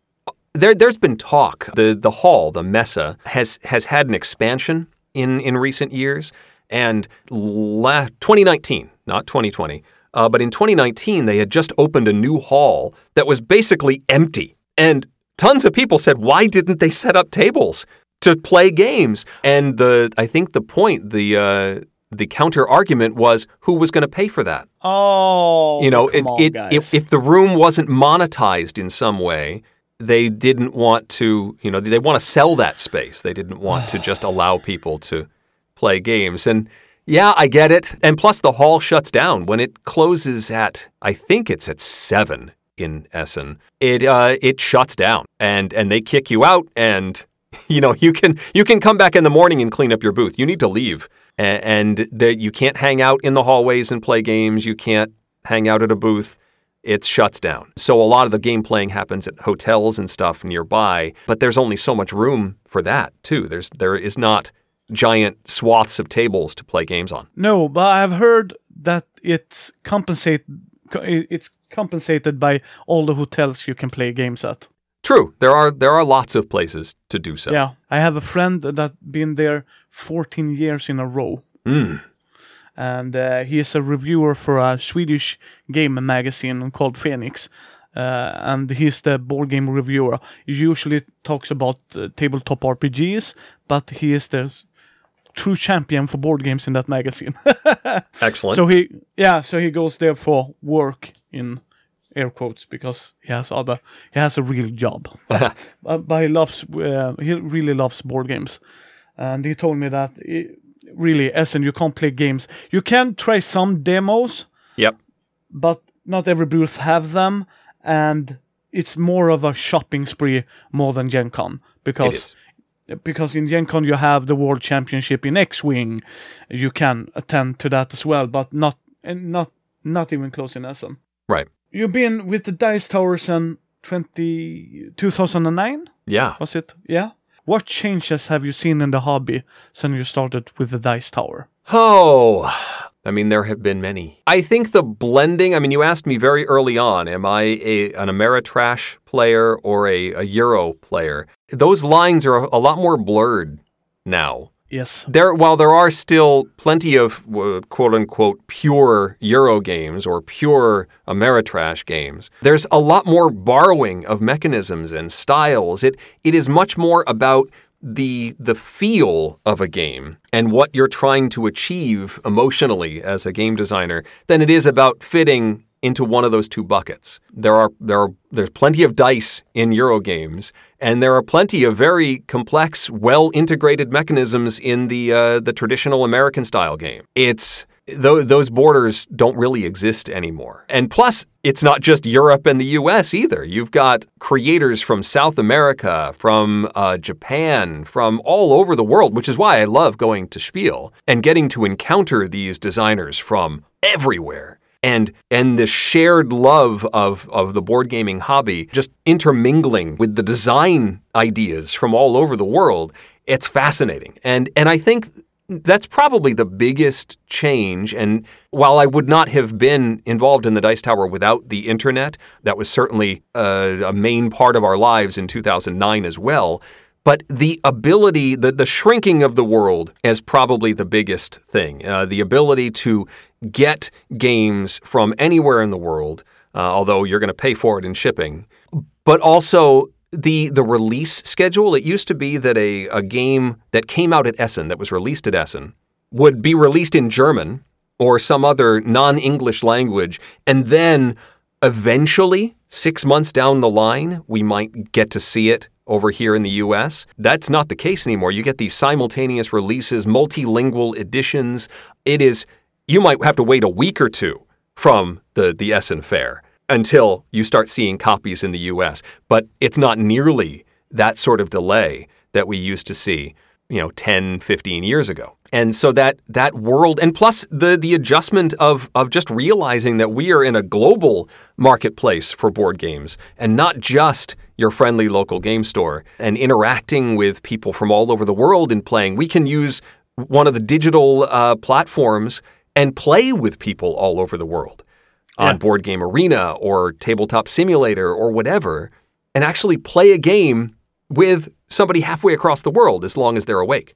There, there's been talk. the The hall, the Messe, has has had an expansion in in recent years, and la- 2019, not 2020, uh, but in 2019 they had just opened a new hall that was basically empty, and tons of people said, "Why didn't they set up tables?" To play games, and the I think the point, the uh, the counter argument was who was going to pay for that Oh, you know, it, on, it, if, if the room wasn't monetized in some way, they didn't want to, you know, they want to sell that space. They didn't want to just allow people to play games. And yeah, I get it. And plus, the hall shuts down when it closes at, I think it's at seven in Essen. It uh, it shuts down, and and they kick you out, and you know you can you can come back in the morning and clean up your booth. You need to leave, A- and there, you can't hang out in the hallways and play games. You can't hang out at a booth. It shuts down. So a lot of the game playing happens at hotels and stuff nearby, but there's only so much room for that too. There's there is not giant swaths of tables to play games on. no, but I've heard that it's compensate. It's compensated by all the hotels you can play games at. True, there are there are lots of places to do so. Yeah, I have a friend that been there 14 years in a row. And uh, he is a reviewer for a Swedish game magazine called Fenix. Uh, and he's the board game reviewer. He usually talks about uh, tabletop RPGs, but he is the true champion for board games in that magazine. Excellent. so he, yeah, so he goes there for work in air quotes because he has other, he has a real job. but, but he loves, uh, he really loves board games, and he told me that eh, really, Essen, you can't play games. You can try some demos, yep. but not every booth have them, and it's more of a shopping spree more than Gen Con because because in Gen Con you have the World Championship in X-wing, you can attend to that as well, but not and not not even close in Essen. Right. You've been with the Dice Tower since 20, 2009, Yeah. was it? Yeah. What changes have you seen in the hobby since you started with the Dice Tower? Oh, I mean, there have been many. I think the blending, I mean, you asked me very early on, am I a, an Ameritrash player or a, a Euro player? Those lines are a lot more blurred now. Yes. There, while there are still plenty of uh, quote unquote pure Euro games or pure Ameritrash games, there's a lot more borrowing of mechanisms and styles. It it is much more about the the feel of a game and what you're trying to achieve emotionally as a game designer than it is about fitting into one of those two buckets. There are there are there's plenty of dice in Euro games, and there are plenty of very complex, well integrated mechanisms in the uh, the traditional American style game. It's tho- those borders don't really exist anymore. And plus, it's not just Europe and the US either. You've got creators from South America, from uh, Japan, from all over the world, which is why I love going to Spiel and getting to encounter these designers from everywhere. And and the shared love of, of the board gaming hobby just intermingling with the design ideas from all over the world, it's fascinating. And and I think that's probably the biggest change. And while I would not have been involved in the Dice Tower without the internet, that was certainly a, a main part of our lives in 2009 as well. But the ability, the, the shrinking of the world is probably the biggest thing. Uh, the ability to get games from anywhere in the world, uh, although you're going to pay for it in shipping, but also the the release schedule. It used to be that a, a game that came out at Essen, that was released at Essen, would be released in German or some other non English language, and then eventually, six months down the line, we might get to see it over here in the US. That's not the case anymore. You get these simultaneous releases, multilingual editions. It is, you might have to wait a week or two from the, the Essen Fair until you start seeing copies in the US. But it's not nearly that sort of delay that we used to see, you know, 10, 15 years ago. And so that that world and plus the the adjustment of of just realizing that we are in a global marketplace for board games and not just your friendly local game store and interacting with people from all over the world and playing. We can use one of the digital uh, platforms and play with people all over the world on Yeah. Board Game Arena or Tabletop Simulator or whatever, and actually play a game with somebody halfway across the world as long as they're awake.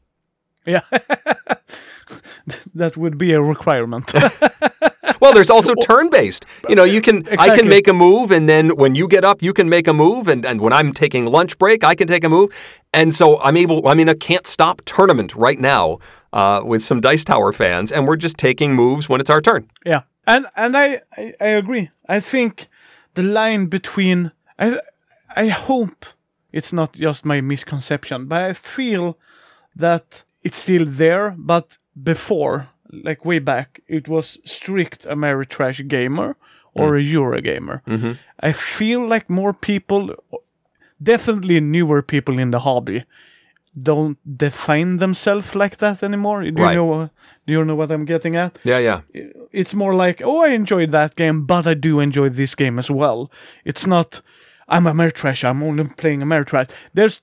Yeah. that would be a requirement. Well, there's also turn-based. You know, you can I can make a move, and then when you get up, you can make a move, and, and when I'm taking lunch break, I can take a move, and so I'm able. I'm in a can't stop tournament right now uh, with some Dice Tower fans, and we're just taking moves when it's our turn. Yeah, and and I, I I agree. I think the line between I I hope it's not just my misconception, but I feel that it's still there. But before, like way back, it was strict Ameritrash gamer or mm. a Eurogamer. Mm-hmm. I feel like more people, definitely newer people in the hobby, don't define themselves like that anymore. Do you know? Do you know what I'm getting at? Yeah, yeah, it's more like, oh, I enjoyed that game, but I do enjoy this game as well. It's not, I'm Ameritrash, I'm only playing Ameritrash. There's,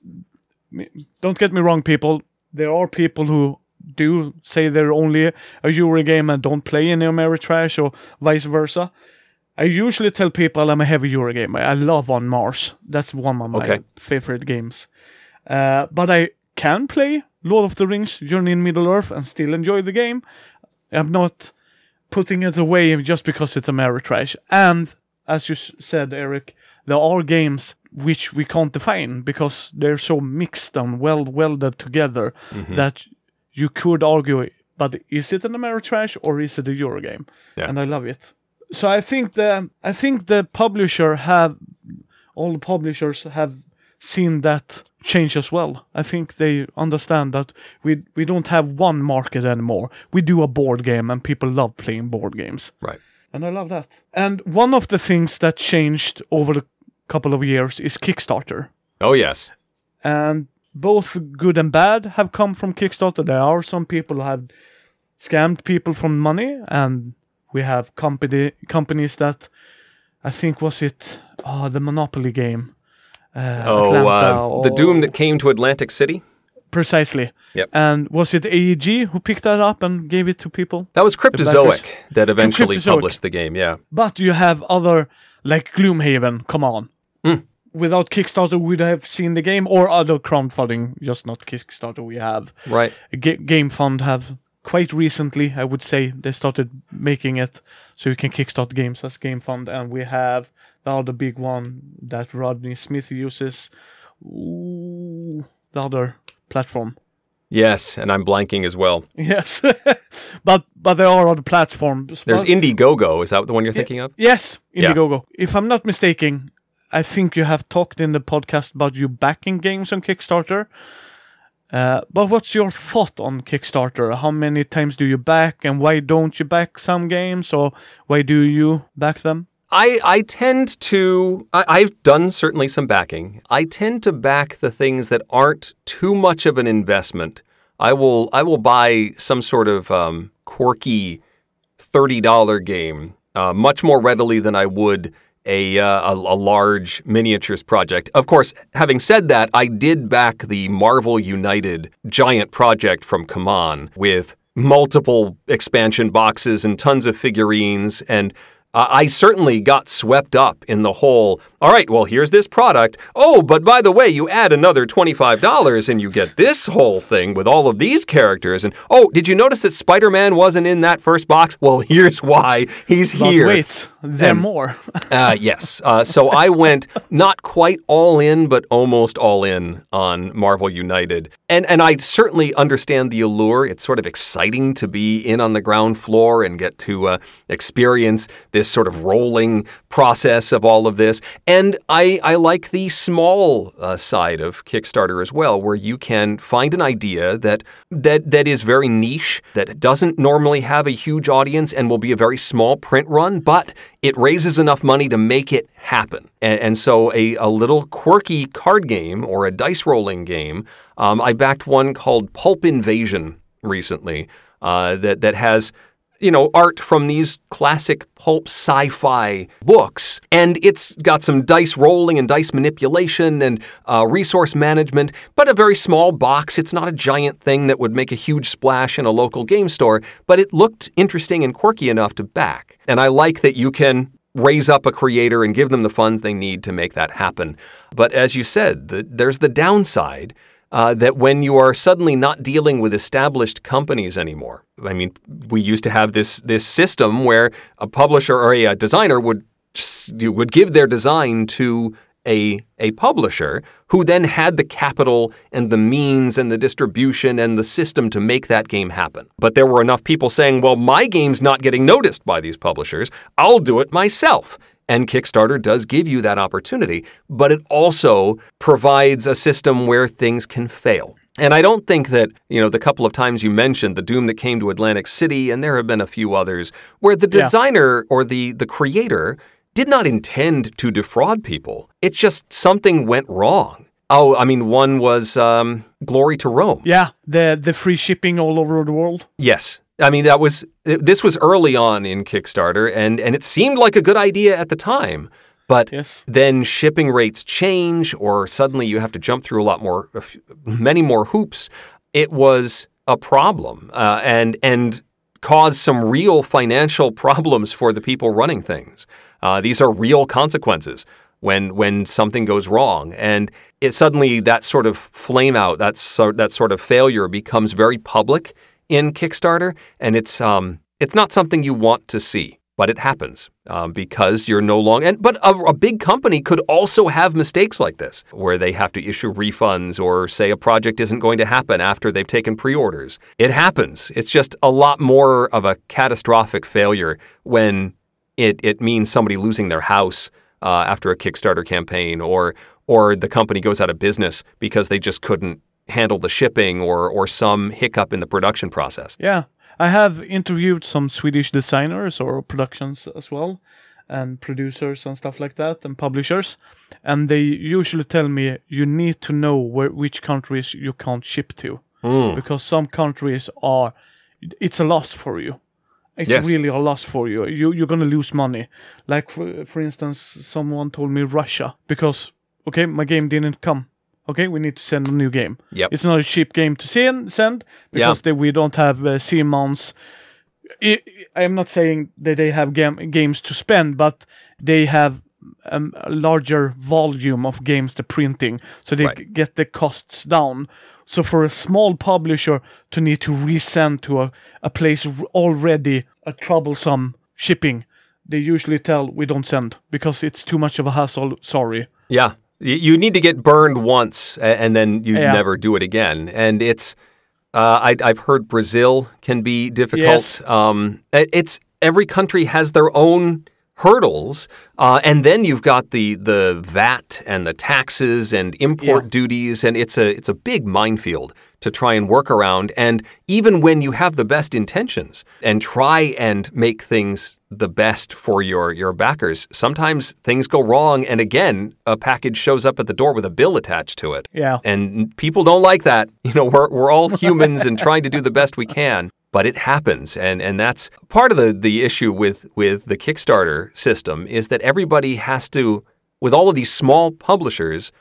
don't get me wrong, people. There are people who do say they're only a Euro game and don't play any Ameritrash or vice versa. I usually tell people I'm a heavy Euro gamer. I love On Mars. That's one of my Okay. favorite games. Uh, but I can play Lord of the Rings, Journey in Middle Earth, and still enjoy the game. I'm not putting it away just because it's Ameritrash. And as you s- said, Eric, there are games which we can't define because they're so mixed and well welded together mm-hmm. that you could argue, but is it an Ameritrash or is it a Eurogame? Yeah. And I love it. So I think the I think the publisher have all the publishers have seen that change as well. I think they understand that we we don't have one market anymore. We do a board game and people love playing board games. right. And I love that. And one of the things that changed over the couple of years is Kickstarter. Oh, yes. And both good and bad have come from Kickstarter. There are some people who have scammed people from money, and we have company companies that I think was it oh, the Monopoly game. Uh, Oh, uh, the Doom that came to Atlantic City? precisely. Yep. And was it AEG who picked that up and gave it to people? That was Cryptozoic that eventually Cryptozoic. published the game, yeah. But you have other like Gloomhaven. Come on. Hmm. Without Kickstarter, we'd have seen the game or other crowdfunding. Just not Kickstarter. We have Right. Ga- Gamefound have quite recently. I would say they started making it so you can kickstart games as Gamefound, and we have the other big one that Rodney Smith uses. Ooh, the other platform. Yes, and I'm blanking as well. Yes, but but there are other platforms. There's Indiegogo. Is that the one you're thinking of? Yes, Yeah. Indiegogo. If I'm not mistaken, I think you have talked in the podcast about you backing games on Kickstarter. Uh, but what's your thought on Kickstarter? How many times do you back, and why don't you back some games, or why do you back them? I, I tend to, I, I've done certainly some backing. I tend to back the things that aren't too much of an investment. I will, I will buy some sort of um, quirky $30 game uh, much more readily than I would a, uh, a, a large miniatures project. Of course, having said that, I did back the Marvel United giant project from CMON with multiple expansion boxes and tons of figurines and I certainly got swept up in the whole. All right, well, here's this product. Oh, but by the way, you add another $25 and you get this whole thing with all of these characters. And oh, did you notice that Spider Man wasn't in that first box? Well, here's why he's But here. wait, there more. Uh, yes. Uh, so I went not quite all in, but almost all in on Marvel United. And, and I certainly understand the allure. It's sort of exciting to be in on the ground floor and get to uh, experience this sort of rolling process of all of this. And I, I like the small uh, side of Kickstarter as well, where you can find an idea that, that, that is very niche, that doesn't normally have a huge audience and will be a very small print run, but it raises enough money to make it happen. And, and so a, a little quirky card game or a dice rolling game, um, I backed one called Pulp Invasion recently uh, that, that has you know, art from these classic pulp sci-fi books, and it's got some dice rolling and dice manipulation and uh, resource management, but a very small box. It's not a giant thing that would make a huge splash in a local game store, but it looked interesting and quirky enough to back. And I like that you can raise up a creator and give them the funds they need to make that happen. But as you said, the, there's the downside uh, that when you are suddenly not dealing with established companies anymore. I mean, we used to have this this system where a publisher or a, a designer would would give their design to a a publisher who then had the capital and the means and the distribution and the system to make that game happen. But there were enough people saying, "Well, my game's not getting noticed by these publishers. I'll do it myself." And Kickstarter does give you that opportunity, but it also provides a system where things can fail. And I don't think that, you know, the couple of times you mentioned the Doom that came to Atlantic City, and there have been a few others, where the Yeah. designer or the, the creator did not intend to defraud people. It's just something went wrong. Oh, I mean, one was um, Glory to Rome. yeah, the the free shipping all over the world. Yes. I mean, that was this was early on in Kickstarter, and and it seemed like a good idea at the time. But Yes. then shipping rates change, or suddenly you have to jump through a lot more, many more hoops. It was a problem, uh, and and caused some real financial problems for the people running things. Uh, these are real consequences when when something goes wrong, and it suddenly that sort of flame out, that sort that sort of failure becomes very public in Kickstarter, and it's um it's not something you want to see, but it happens um, because you're no longer. And but a, a big company could also have mistakes like this, where they have to issue refunds or say a project isn't going to happen after they've taken pre-orders. It happens. It's just a lot more of a catastrophic failure when it it means somebody losing their house uh, after a Kickstarter campaign, or or the company goes out of business because they just couldn't handle the shipping or or some hiccup in the production process. Yeah, I have interviewed some Swedish designers or productions as well, and producers and stuff like that, and publishers, and they usually tell me you need to know where which countries you can't ship to, mm. because some countries are, it's a loss for you. It's Yes. really a loss for you. You you're gonna lose money. Like for for instance, someone told me Russia because okay, my game didn't come. Okay, we need to send a new game. Yep. It's not a cheap game to send, send because they, we don't have uh, CMONs. I, am not saying that they have gam- games to spend, but they have um, a larger volume of games they're printing, so they Right. get the costs down. So for a small publisher to need to resend to a, a place already a troublesome shipping, they usually tell we don't send because it's too much of a hassle. Sorry. Yeah. You need to get burned once and then you Yeah. never do it again. And it's, uh, I, I've heard Brazil can be difficult. Yes. Um, it's every country has their own hurdles, uh, and then you've got the the VAT and the taxes and import Yeah. duties, and it's a it's a big minefield to try and work around. And even when you have the best intentions and try and make things the best for your your backers, sometimes things go wrong, and again, a package shows up at the door with a bill attached to it. Yeah. And people don't like that. You know, we're, we're all humans and trying to do the best we can, but it happens. And, and that's part of the, the issue with, with the Kickstarter system is that everybody has to, with all of these small publishers,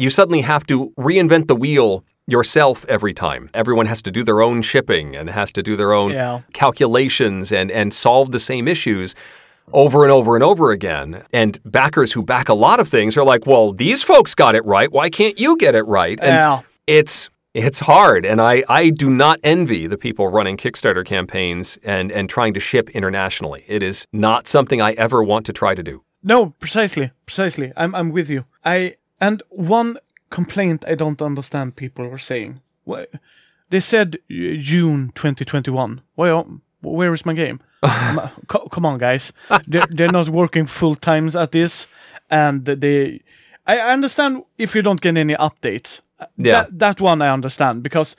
you suddenly have to reinvent the wheel yourself every time. Everyone has to do their own shipping and has to do their own Yeah. calculations and, and solve the same issues over and over and over again. And backers who back a lot of things are like, well, these folks got it right. Why can't you get it right? And Yeah. it's it's hard. And I, I do not envy the people running Kickstarter campaigns and, and trying to ship internationally. It is not something I ever want to try to do. No, precisely, precisely. I'm I'm with you. I and one complaint I don't understand people are saying. They said June 2021. Well, where is my game? Come on, guys. They're, they're not working full times at this, and they. I understand if you don't get any updates. Uh, Yeah. That, that one I understand because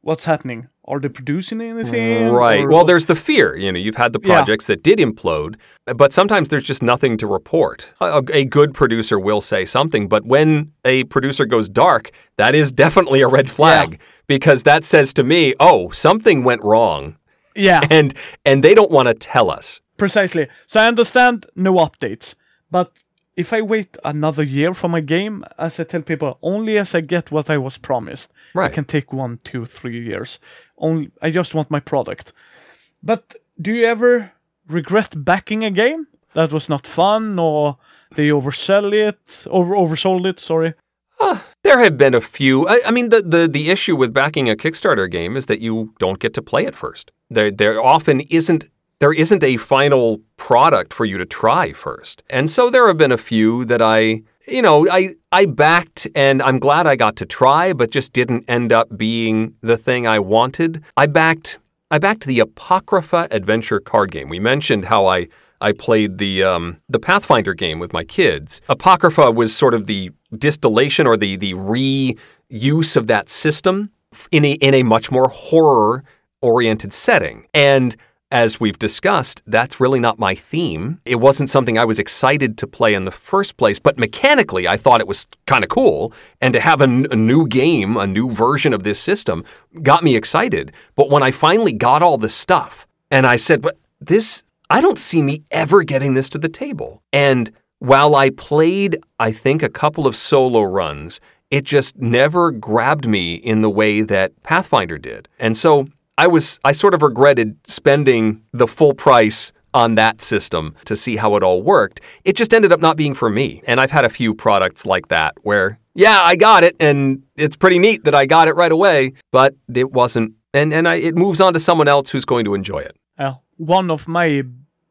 what's happening? Are they producing anything? Right. or- Well, there's the fear. You know, you've had the Yeah. projects that did implode, but sometimes there's just nothing to report. A, a good producer will say something, but when a producer goes dark, that is definitely a red flag because that says to me, "Oh, something went wrong." yeah. And and they don't want to tell us. Precisely. So I understand no updates, but if I wait another year for my game, as I tell people, only as I get what I was promised, Right. it can take one, two, three years. Only I just want my product. But do you ever regret backing a game that was not fun, or they oversell it, over oversold it? Sorry. Uh, there have been a few. I, I mean, the, the the issue with backing a Kickstarter game is that you don't get to play it first. There there often isn't there isn't a final product for you to try first. And so there have been a few that I you know, I I backed and I'm glad I got to try, but just didn't end up being the thing I wanted. I backed I backed the Apocrypha adventure card game. We mentioned how I I played the um, the Pathfinder game with my kids. Apocrypha was sort of the distillation or the the reuse of that system in a in a much more horror oriented setting. And as we've discussed, that's really not my theme. It wasn't something I was excited to play in the first place, but mechanically, I thought it was kind of cool. And to have a, n- a new game, a new version of this system, got me excited. But when I finally got all the stuff, and I said, but this, I don't see me ever getting this to the table. And while I played, I think, a couple of solo runs, it just never grabbed me in the way that Pathfinder did. And so I was I sort of regretted spending the full price on that system to see how it all worked. It just ended up not being for me. And I've had a few products like that where yeah, I got it and it's pretty neat that I got it right away, but it wasn't and and I, it moves on to someone else who's going to enjoy it. Uh, one of my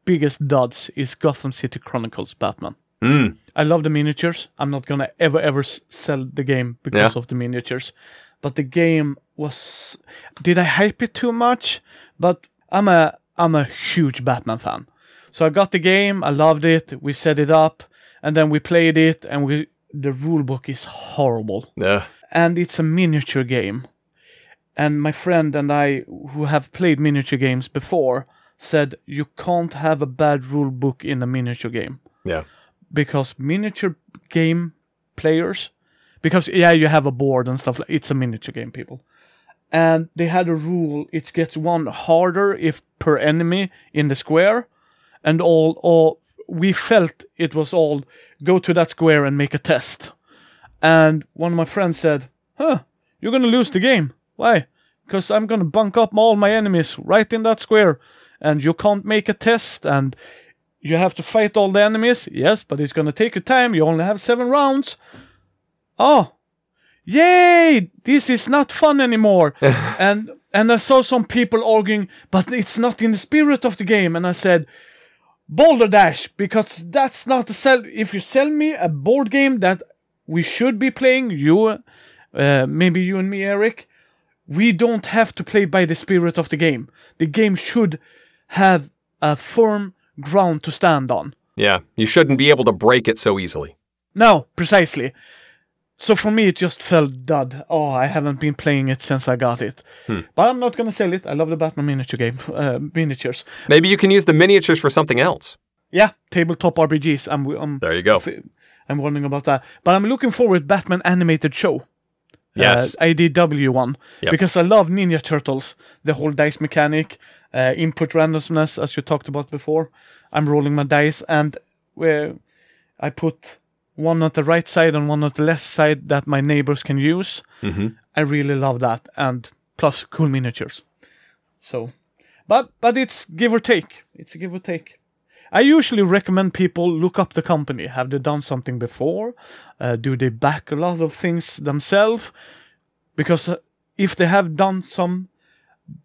biggest duds is Gotham City Chronicles Batman. Mm. I love the miniatures. I'm not gonna ever ever sell the game because Yeah. of the miniatures. But the game was. Did I hype it too much? But I'm a I'm a huge Batman fan. So I got the game. I loved it. We set it up, and then we played it. And we the rule book is horrible Yeah. and it's a miniature game. and my friend and I, who have played miniature games before, said you can't have a bad rule book in a miniature game Yeah. because miniature game players, because yeah, you have a board and stuff. like It's a miniature game, people, and they had a rule: it gets one harder if per enemy in the square, and all. All we felt it was all go to that square and make a test. And one of my friends said, "Huh, you're gonna lose the game. Why? Because I'm gonna bunk up all my enemies right in that square, and you can't make a test, and you have to fight all the enemies. Yes, but it's gonna take you time. You only have seven rounds. Oh, yay! This is not fun anymore. and and I saw some people arguing, but it's not in the spirit of the game. And I said, Boulder Dash, because that's not the sell. If you sell me a board game that we should be playing, you, uh, maybe you and me, Eric, we don't have to play by the spirit of the game. The game should have a firm ground to stand on. Yeah. You shouldn't be able to break it so easily. No, precisely. So for me, it just felt dud. Oh, I haven't been playing it since I got it. But I'm not gonna sell it. I love the Batman miniature game, uh, miniatures. Maybe you can use the miniatures for something else. Yeah, tabletop RPGs. I'm, I'm, There you go. I'm wondering about that. But I'm looking forward Batman animated show. Yes. Uh, IDW one. Yep. Because I love Ninja Turtles, the whole dice mechanic, uh, input randomness, as you talked about before. I'm rolling my dice and where I put one on the right side and one on the left side that my neighbors can use. Mm-hmm. I really love that, and plus cool miniatures. So, but but it's give or take. It's a give or take. I usually recommend people look up the company. Have they done something before? Uh, do they back a lot of things themselves? Because uh, if they have done some,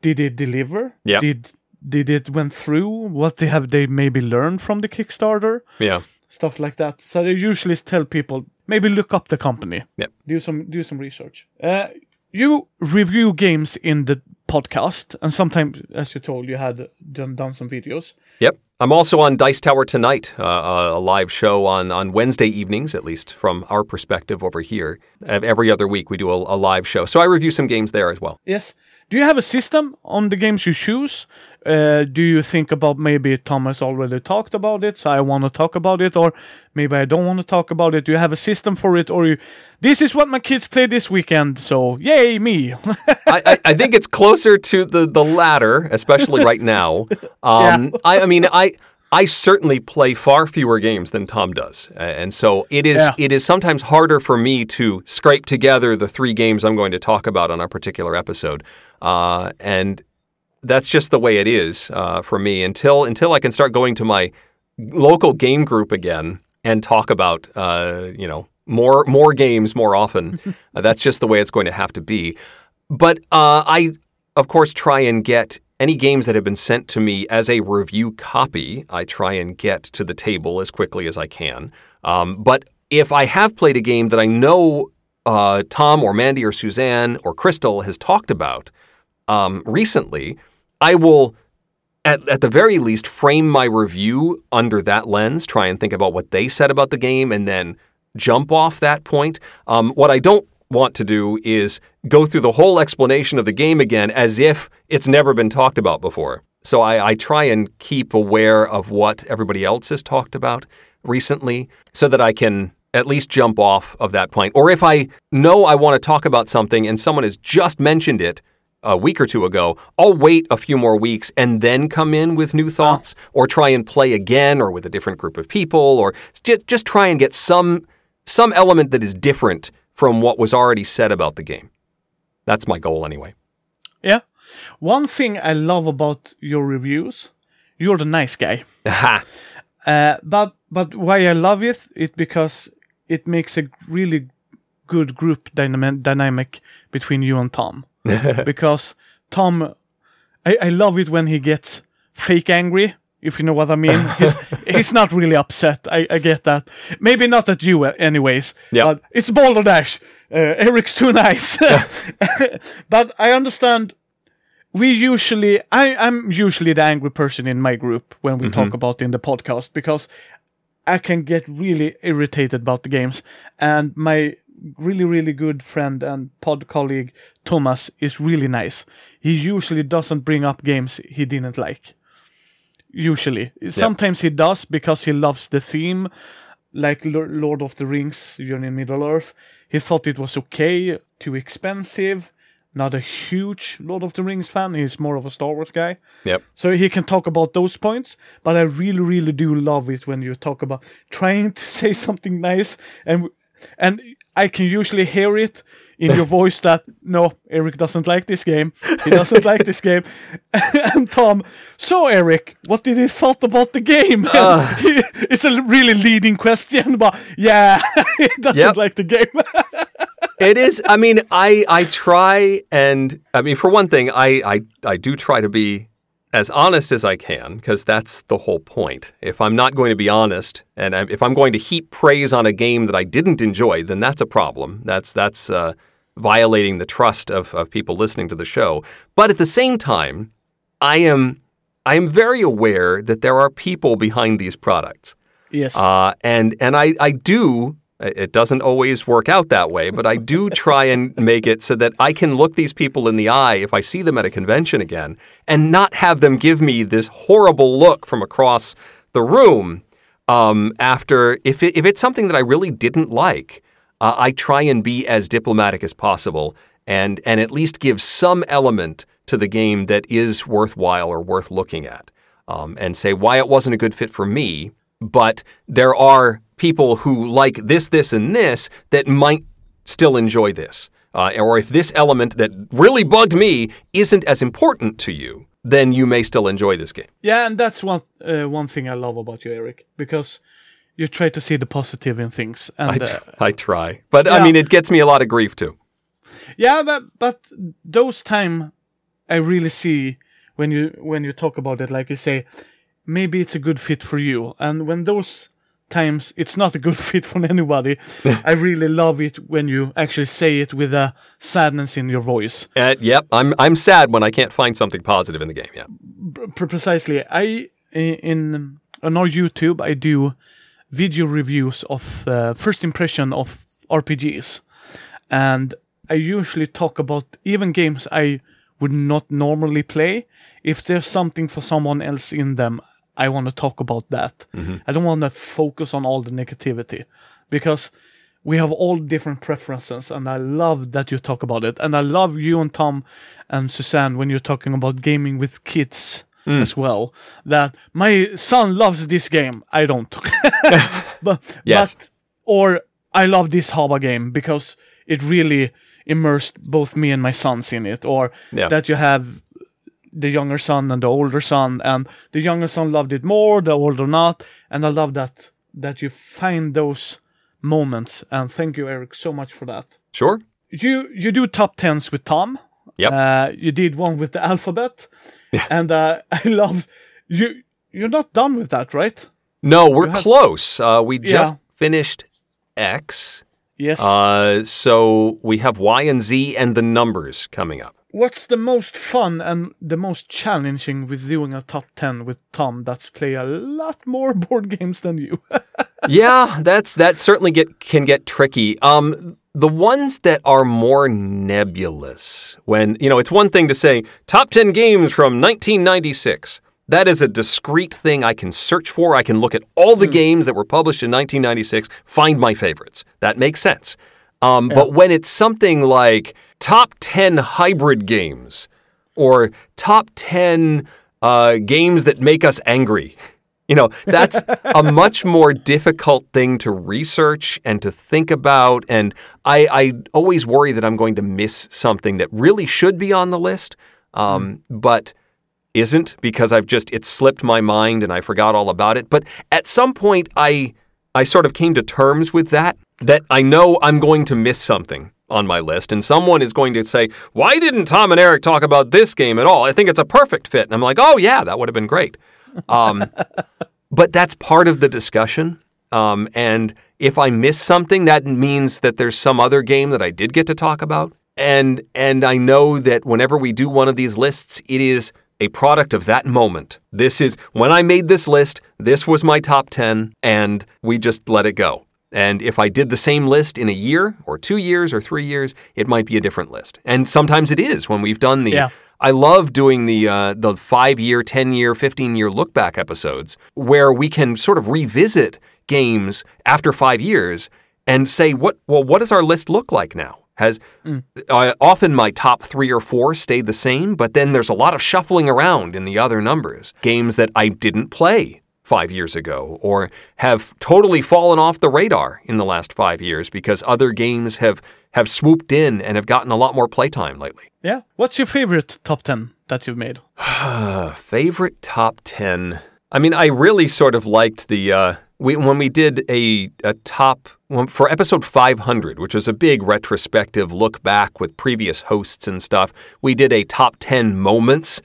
did it deliver? Yeah. Did did it went through? What they have they maybe learned from the Kickstarter? Yeah. Stuff like that. So I usually tell people maybe look up the company Yep. do some do some research. Uh, you review games in the podcast, and sometimes, as you told, you had done, done some videos. Yep. I'm also on Dice Tower Tonight, uh, a live show on, on Wednesday evenings, at least from our perspective over here. Every other week, we do a, a live show. So I review some games there as well. Yes. Do you have a system on the games you choose? Uh, do you think about maybe Thomas already talked about it, so I want to talk about it, or maybe I don't want to talk about it? Do you have a system for it, or you, this is what my kids play this weekend, so yay me? I, I, I think it's closer to the, the latter, especially right now. Um, I, I mean, I I certainly play far fewer games than Tom does, and so it is Yeah. it is sometimes harder for me to scrape together the three games I'm going to talk about on a particular episode, uh, and that's just the way it is uh, for me until until I can start going to my local game group again and talk about uh, you know more more games more often. That's just the way it's going to have to be. But uh, I, of course, try and get any games that have been sent to me as a review copy. I try and get to the table as quickly as I can. Um, but if I have played a game that I know uh, Tom or Mandy or Suzanne or Crystal has talked about um, recently, I will at, at the very least, frame my review under that lens, try and think about what they said about the game, and then jump off that point. Um, what I don't want to do is go through the whole explanation of the game again as if it's never been talked about before. So I, I try and keep aware of what everybody else has talked about recently so that I can at least jump off of that point. Or if I know I want to talk about something and someone has just mentioned it, a week or two ago, I'll wait a few more weeks and then come in with new thoughts or try and play again or with a different group of people or just, just try and get some some element that is different from what was already said about the game. That's my goal anyway. yeah. One thing I love about your reviews, you're the nice guy. Uh, but but why I love it, it because it makes a really good group dynamic dynamic between you and Tom. because Tom, I, I love it when he gets fake angry. If you know what I mean, he's, he's not really upset. I, I get that. Maybe not at you, uh, anyways. Yeah. But it's Boulder Dash. Uh, Eric's too nice. but I understand we usually I, I'm usually the angry person in my group when we talk about in the podcast because I can get really irritated about the games and my really, really good friend and pod colleague Thomas is really nice. He usually doesn't bring up games he didn't like. Usually, sometimes he does because he loves the theme, like L- Lord of the Rings, Journey in Middle Earth. He thought it was okay, too expensive. Not a huge Lord of the Rings fan. He's more of a Star Wars guy. Yep. So he can talk about those points, but I really, really do love it when you talk about trying to say something nice, and and I can usually hear it in your voice that no, Eric doesn't like this game. He doesn't like this game. and Tom, so Eric, what did he thought about the game? it's a really leading question, but yeah, he doesn't Yep. like the game. It is. I mean, I I try and I mean, for one thing, I I, I do try to be as honest as I can because that's the whole point. If I'm not going to be honest, and if I'm going to heap praise on a game that I didn't enjoy, then that's a problem. That's that's uh, violating the trust of of people listening to the show. But at the same time, I am I am very aware that there are people behind these products. yes. Uh, and and I, I do. It doesn't always work out that way, but I do try and make it so that I can look these people in the eye if I see them at a convention again, and not have them give me this horrible look from across the room. Um, after if it, if it's something that I really didn't like, uh, I try and be as diplomatic as possible, and and at least give some element to the game that is worthwhile or worth looking at um, and say why it wasn't a good fit for me. But there are people who like this, this, and this that might still enjoy this. Uh, or if this element that really bugged me isn't as important to you, then you may still enjoy this game. Yeah, and that's one uh, one thing I love about you, Eric, because you try to see the positive in things. I, And uh, I try. But I mean, it gets me a lot of grief too. yeah, but but those time I really see when you when you talk about it, like you say, maybe it's a good fit for you. And when those times it's not a good fit for anybody, I really love it when you actually say it with a sadness in your voice. Uh, yep, I'm, I'm sad when I can't find something positive in the game. Yeah. Pre- precisely i i- in on our youtube i do video reviews of uh, first impression of rpgs and i usually talk about even games i would not normally play. If there's something for someone else in them i want to talk about that. I don't want to focus on all the negativity because we have all different preferences and i love that you talk about it. And i love you and tom and suzanne when you're talking about gaming with kids as well that my son loves this game. I don't. But Yes. but or i love this haba game because it really immersed both me and my sons in it. Or Yeah. that you have the younger son and the older son and the younger son loved it more the older not. And i love that that you find those moments. And thank you eric so much for that. Sure. you you do top tens with tom. Yep. uh, you did one with the alphabet and uh, i love you you're not done with that right No, we're close. Uh, we just Yeah. finished X. yes Uh, so we have Y and Z and the numbers coming up. what's the most fun and the most challenging with doing a top 10 with tom that's play a lot more board games than you yeah, that's that certainly get can get tricky. Um, the ones that are more nebulous, when you know, it's one thing to say top ten games from 1996. That is a discrete thing I can search for. I can look at all the games that were published in 1996, find my favorites. That makes sense. Um, But when it's something like top 10 hybrid games or top 10 uh, games that make us angry, you know, that's a much more difficult thing to research and to think about. And I, I always worry that I'm going to miss something that really should be on the list, um, but isn't because I've just it slipped my mind and I forgot all about it. But at some point, I I sort of came to terms with that. That I know I'm going to miss something on my list, and someone is going to say, "Why didn't Tom and Eric talk about this game at all? I think it's a perfect fit." And I'm like, "Oh yeah, that would have been great." Um, but that's part of the discussion. Um, and if I miss something, that means that there's some other game that I did get to talk about. And and I know that whenever we do one of these lists, it is a product of that moment. This is when I made this list, this was my top 10 and we just let it go. And if I did the same list in a year or two years or three years, it might be a different list. And sometimes it is when we've done the. Yeah. I love doing the uh, the five year, ten year, fifteen year look back episodes where we can sort of revisit games after five years and say what well what does our list look like now? Has uh, often my top three or four stayed the same, but then there's a lot of shuffling around in the other numbers. Games that I didn't play five years ago or have totally fallen off the radar in the last five years because other games have, have swooped in and have gotten a lot more playtime lately. Yeah. What's your favorite top 10 that you've made? Favorite top 10. I mean, I really sort of liked the. Uh, we, when we did a, a top well, for episode 500, which was a big retrospective look back with previous hosts and stuff, we did a top 10 moments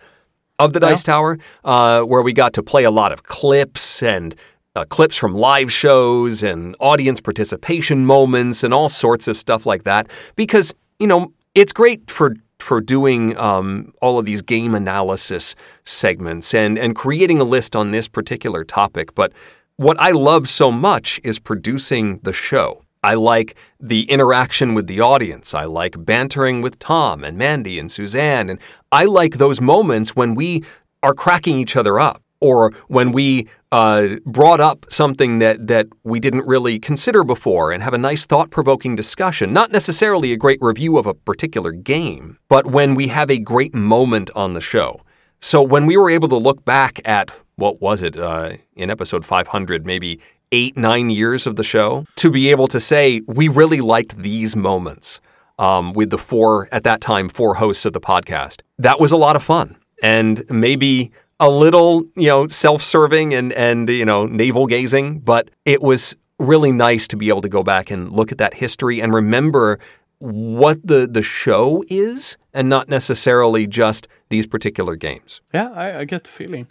of the Dice Tower, uh, where we got to play a lot of clips and uh, clips from live shows and audience participation moments and all sorts of stuff like that. Because you know it's great for for doing um, all of these game analysis segments and and creating a list on this particular topic, but what I love so much is producing the show. I like the interaction with the audience. I like bantering with Tom and Mandy and Suzanne. And I like those moments when we are cracking each other up or when we uh, brought up something that, that we didn't really consider before and have a nice thought provoking discussion. Not necessarily a great review of a particular game, but when we have a great moment on the show. So when we were able to look back at what was it uh, in episode 500, maybe eight, nine years of the show, to be able to say we really liked these moments um, with the four, at that time, four hosts of the podcast. That was a lot of fun. And maybe a little, you know, self-serving and and you know, navel gazing, but it was really nice to be able to go back and look at that history and remember what the the show is and not necessarily just these particular games. Yeah, I, I get the feeling.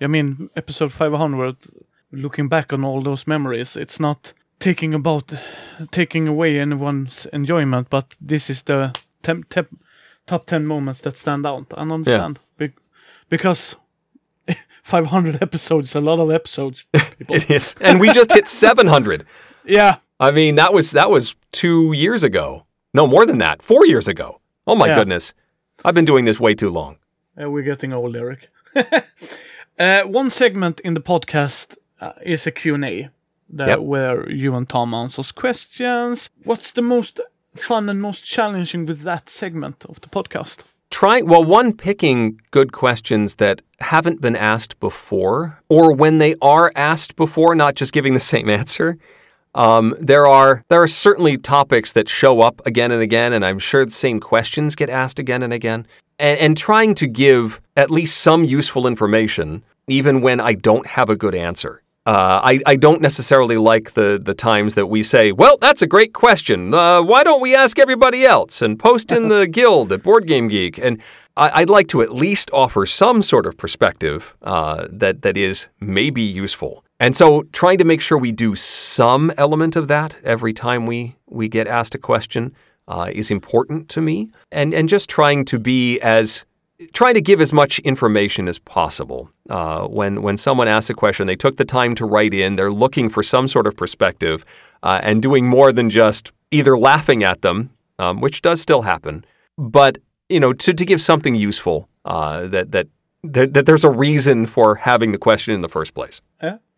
I mean, episode 500, looking back on all those memories, it's not taking about taking away anyone's enjoyment, but this is the temp, temp, top 10 moments that stand out. I understand. Be- because 500 episodes, a lot of episodes. People. It is. And we just hit 700. yeah, I mean, that was that was 2 years ago. No, more than that. 4 years ago. Oh my Yeah. goodness. I've been doing this way too long. Uh, we're getting old, Eric. uh, one segment in the podcast uh, is a Q&A that, Yep. where you and Tom answers questions. What's the most fun and most challenging with that segment of the podcast? trying well one picking good questions that haven't been asked before or when they are asked before not just giving the same answer um, there are there are certainly topics that show up again and again and i'm sure the same questions get asked again and again and, and trying to give at least some useful information even when i don't have a good answer uh, I, I don't necessarily like the, the times that we say, well, that's a great question. Uh, why don't we ask everybody else and post in the guild at Board Game Geek? And I, I'd like to at least offer some sort of perspective uh, that, that is maybe useful. And so trying to make sure we do some element of that every time we, we get asked a question uh, is important to me. And, and just trying to be as trying to give as much information as possible. Uh, when when someone asks a question, they took the time to write in. They're looking for some sort of perspective, uh, and doing more than just either laughing at them, um, which does still happen, but you know, to, to give something useful uh, that, that that that there's a reason for having the question in the first place.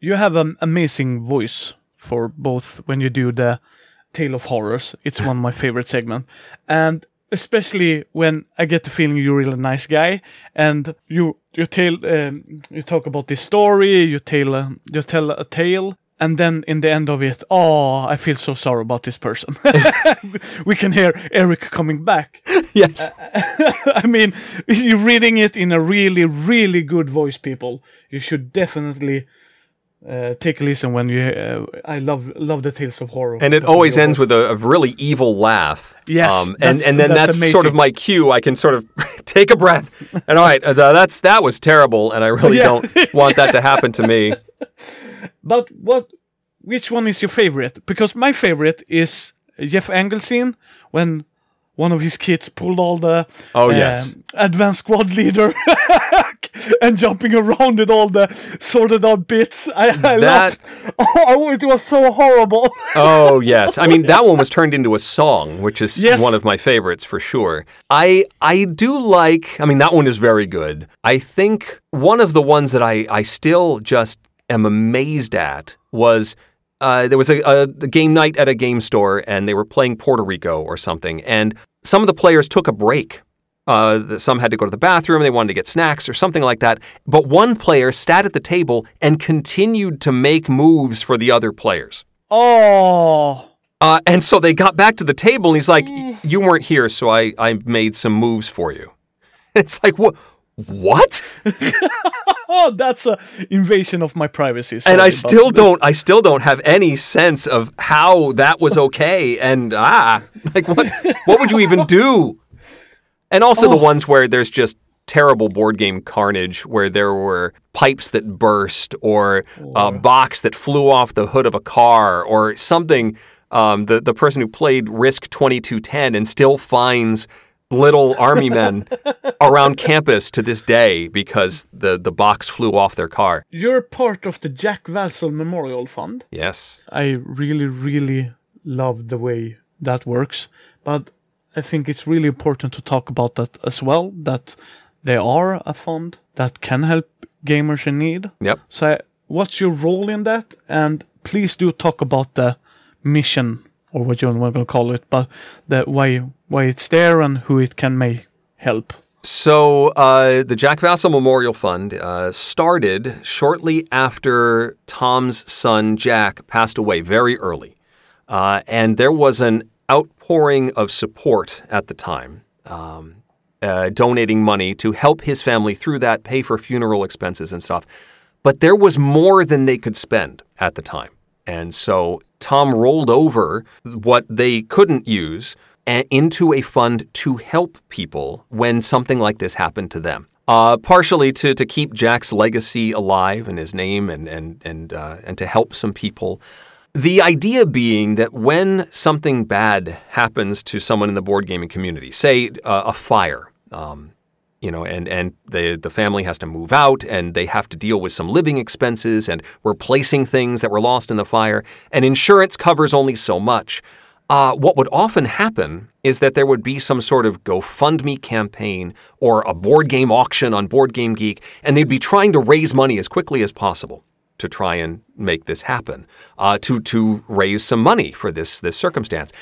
You have an amazing voice for both when you do the Tale of Horrors. It's one of my favorite segments. And especially when I get the feeling you're a really nice guy and you you tell um, you talk about this story, you tell uh, you tell a tale and then in the end of it, oh, I feel so sorry about this person. we can hear Eric coming back. yes. I mean, you're reading it in a really, really good voice, people. You should definitely uh, take a listen when you. Uh, I love love the tales of horror, And it always ends with a, a really evil laugh. Um, Yes, and and then that's that's, sort of my cue. I can sort of take a breath. And all right, uh, that's that was terrible, and I really Yeah. don't want that to happen to me. But what? Which one is your favorite? Because my favorite is Geoff Engelstein when one of his kids pulled all the Oh, yes. advanced squad leader and jumping around with all the sorted out bits. I, I That-. Oh, it was so horrible. Oh yes, I mean that one was turned into a song, which is Yes. one of my favorites for sure. I I do like. I mean that one is very good. I think one of the ones that I I still just am amazed at was. Uh, there was a, a, a game night at a game store, and they were playing Puerto Rico or something. And some of the players took a break. Uh, some had to go to the bathroom. They wanted to get snacks or something like that. But one player sat at the table and continued to make moves for the other players. oh. Uh, and so they got back to the table, and he's like, "You weren't here, so I, I made some moves for you." It's like, what? What? Oh, that's a invasion of my privacy. and I still don't, I still don't have any sense of how that was okay. And ah, like what? What would you even do? And also the ones where there's just terrible board game carnage, where there were pipes that burst, or a box that flew off the hood of a car, or something. Um, the the person who played Risk twenty two ten and still finds little army men around campus to this day because the the box flew off their car. You're part of the Jack Vasel Memorial Fund. Yes. I really, really love the way that works. But I think it's really important to talk about that as well. That they are a fund that can help gamers in need. Yep. So, what's your role in that? And please do talk about the mission or what you're going to call it, but the why why it's there and who it can may help. So uh, the Jack Vasel Memorial Fund uh, started shortly after Tom's son Jack passed away, very early, uh, and there was an outpouring of support at the time. Um, uh, donating money to help his family through that, pay for funeral expenses and stuff. But there was more than they could spend at the time. And so Tom rolled over what they couldn't use into a fund to help people when something like this happened to them. Uh, partially to, to keep Jack's legacy alive and his name and, and, and, uh, and to help some people. The idea being that when something bad happens to someone in the board gaming community, say uh, a fire, um, you know, and and the the family has to move out, and they have to deal with some living expenses and replacing things that were lost in the fire, and insurance covers only so much. Uh, what would often happen is that there would be some sort of GoFundMe campaign or a board game auction on Board Game Geek, and they'd be trying to raise money as quickly as possible to try and make this happen, uh, to to raise some money for this this circumstance.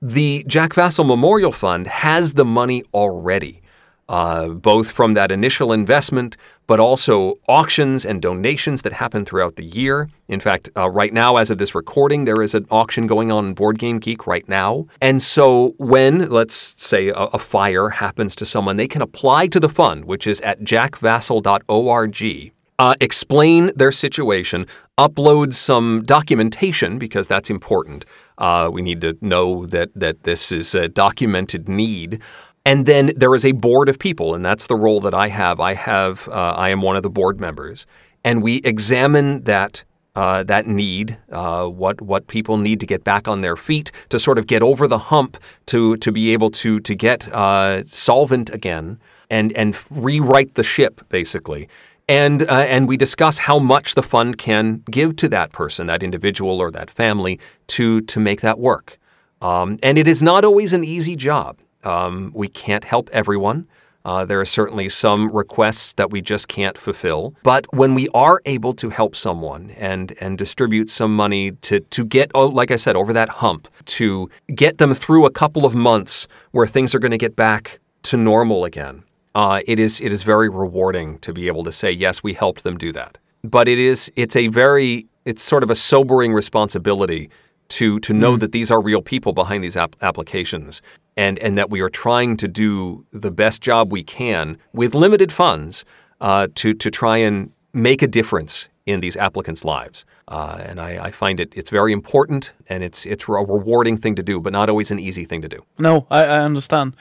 The Jack Vasel Memorial Fund has the money already, uh, both from that initial investment, but also auctions and donations that happen throughout the year. In fact, uh, right now, as of this recording, there is an auction going on in Board Game Geek right now. And so, when, let's say, a, a fire happens to someone, they can apply to the fund, which is at jackvasel.org uh, explain their situation, upload some documentation because that's important. Uh, we need to know that that this is a documented need. And then there is a board of people, and that's the role that I have. I have uh, I am one of the board members, and we examine that uh, that need, uh, what what people need to get back on their feet, to sort of get over the hump, to to be able to to get uh, solvent again, and and rewrite the ship basically. And uh, and we discuss how much the fund can give to that person, that individual, or that family to to make that work. Um, and it is not always an easy job. Um, we can't help everyone. Uh, there are certainly some requests that we just can't fulfill. But when we are able to help someone and and distribute some money to to get, oh, like I said, over that hump, to get them through a couple of months where things are going to get back to normal again, uh, it is it is very rewarding to be able to say yes, we helped them do that. But it is it's a very it's sort of a sobering responsibility to to know that these are real people behind these app- applications and and that we are trying to do the best job we can with limited funds uh, to to try and make a difference in these applicants' lives. Uh, and I, I find it it's very important and it's it's a rewarding thing to do, but not always an easy thing to do. No, I, I understand.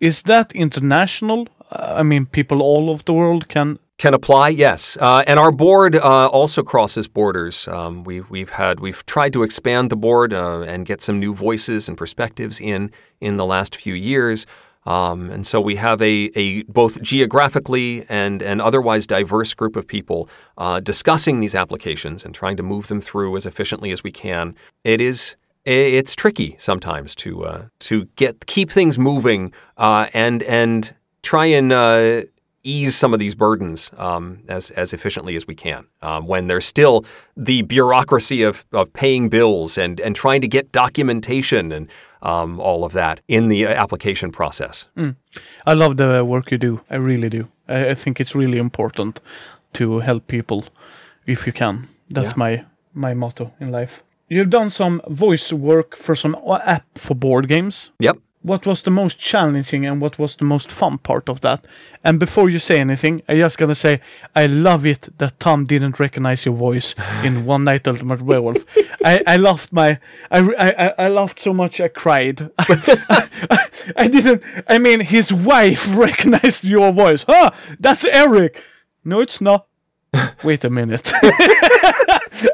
Is that international? Uh, I mean, people all over the world can can apply, yes. Uh, and our board uh, also crosses borders. Um, we, we've had we've tried to expand the board uh, and get some new voices and perspectives in in the last few years. Um, and so we have a, a both geographically and, and otherwise diverse group of people uh, discussing these applications and trying to move them through as efficiently as we can. It is it's tricky sometimes to uh, to get keep things moving uh, and and try and ease some of these burdens um, as as efficiently as we can. Um, when there's still the bureaucracy of, of paying bills and and trying to get documentation and um, all of that in the application process. Mm. I love the work you do. I really do. I, I, think it's really important to help people if you can. That's yeah. my my motto in life. You've done some voice work for some app for board games. Yep what was the most challenging and what was the most fun part of that? And before you say anything, I just gonna say I love it that Tom didn't recognize your voice in One Night Ultimate Werewolf. I, I laughed my I, I I laughed so much I cried. I, I, I, didn't. I mean, his wife recognized your voice. Huh? That's Eric. No, it's not. Wait a minute.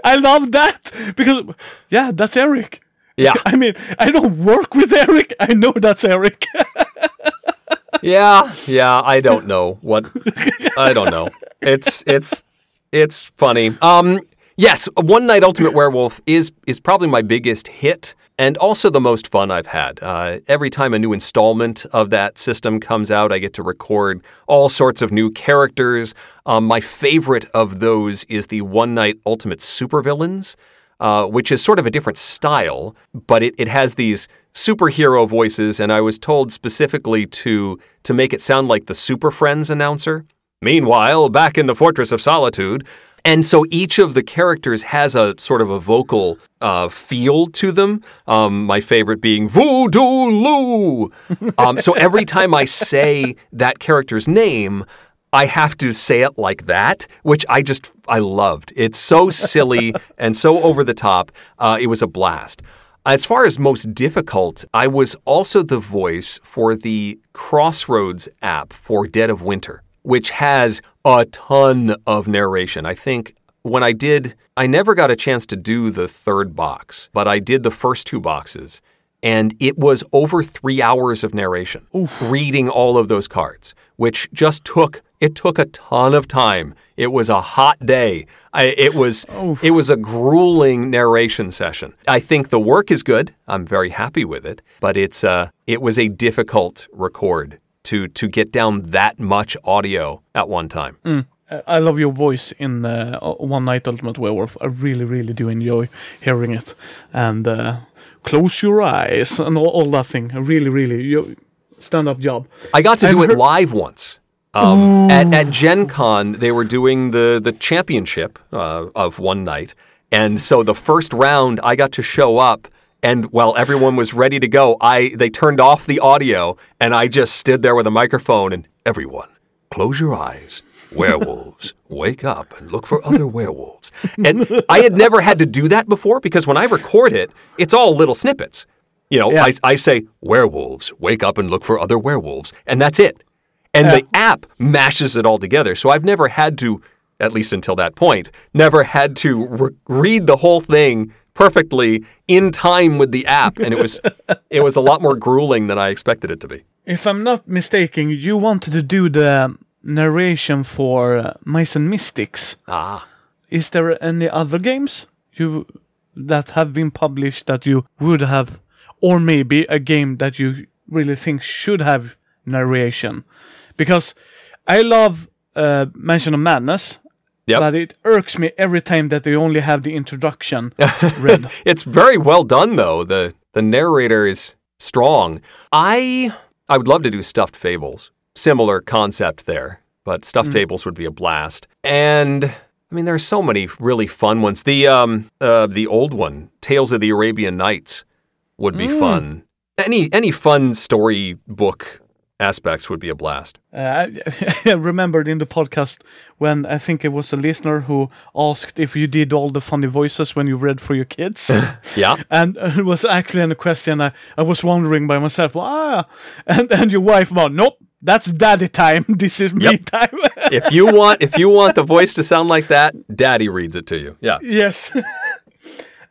I love that because yeah, that's Eric. Yeah. I mean, I don't work with Eric. I know that's Eric. yeah, yeah, I don't know what I don't know. It's it's it's funny. Um yes, One Night Ultimate Werewolf is is probably my biggest hit and also the most fun I've had. Uh, every time a new installment of that system comes out, I get to record all sorts of new characters. Um, my favorite of those is the One Night Ultimate Supervillains uh, which is sort of a different style, but it, it has these superhero voices, and I was told specifically to to make it sound like the Super Friends announcer. Meanwhile, back in the Fortress of Solitude, and so each of the characters has a sort of a vocal uh, feel to them. Um, my favorite being Voodoo Lou. Um, so every time I say that character's name, I have to say it like that, which I just I loved. It's so silly and so over the top. Uh, it was a blast. As far as most difficult, I was also the voice for the Crossroads app for Dead of Winter, which has a ton of narration. I think when I did, I never got a chance to do the third box, but I did the first two boxes and it was over three hours of narration Oof. reading all of those cards which just took it took a ton of time it was a hot day I, it was it was a grueling narration session i think the work is good i'm very happy with it but it's uh it was a difficult record to to get down that much audio at one time mm. I love your voice in uh, One Night Ultimate Werewolf. I really, really do enjoy hearing it. And uh, close your eyes and all, all that thing. Really, really, you, stand up job. I got to I've do it live once. Um, at, at Gen Con, they were doing the, the championship uh, of one night. And so the first round, I got to show up. And while everyone was ready to go, I they turned off the audio, and I just stood there with a microphone. And everyone, close your eyes werewolves, wake up and look for other werewolves. And I had never had to do that before because when I record it, it's all little snippets. You know, yeah. I, I say, werewolves, wake up and look for other werewolves, and that's it. And yeah. the app mashes it all together. So I've never had to, at least until that point, never had to re- read the whole thing perfectly in time with the app. And it was, it was a lot more grueling than I expected it to be. If I'm not mistaken, you wanted to do the narration for uh, Mice and Mystics. Ah. Is there any other games you that have been published that you would have, or maybe a game that you really think should have narration? Because I love uh, Mansion of Madness. Yep. But it irks me every time that they only have the introduction read. it's very well done though. The the narrator is strong. I I would love to do stuffed fables similar concept there, but stuffed mm. fables would be a blast. And I mean, there are so many really fun ones. The um, uh, the old one, Tales of the Arabian Nights, would be mm. fun. Any any fun story book aspects would be a blast. Uh, I remembered in the podcast when I think it was a listener who asked if you did all the funny voices when you read for your kids. yeah. And it was actually a question I, I was wondering by myself, ah, and, and your wife about, nope, That's daddy time. This is me Yep. time. if you want if you want the voice to sound like that, daddy reads it to you. Yeah. yes.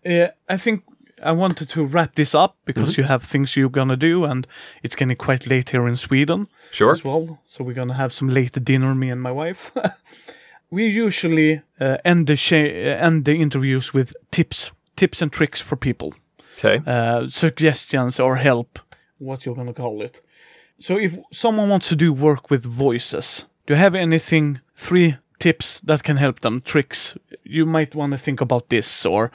yeah, I think I wanted to wrap this up because Mm-hmm. you have things you're gonna do, and it's getting quite late here in Sweden Sure. as well. So we're gonna have some late dinner, me and my wife. we usually uh, end the sh- uh, end the interviews with tips, tips and tricks for people. Okay. uh, suggestions or help, what you're gonna call it. So if someone wants to do work with voices, do you have anything, three tips that can help them, tricks? You might want to think about this or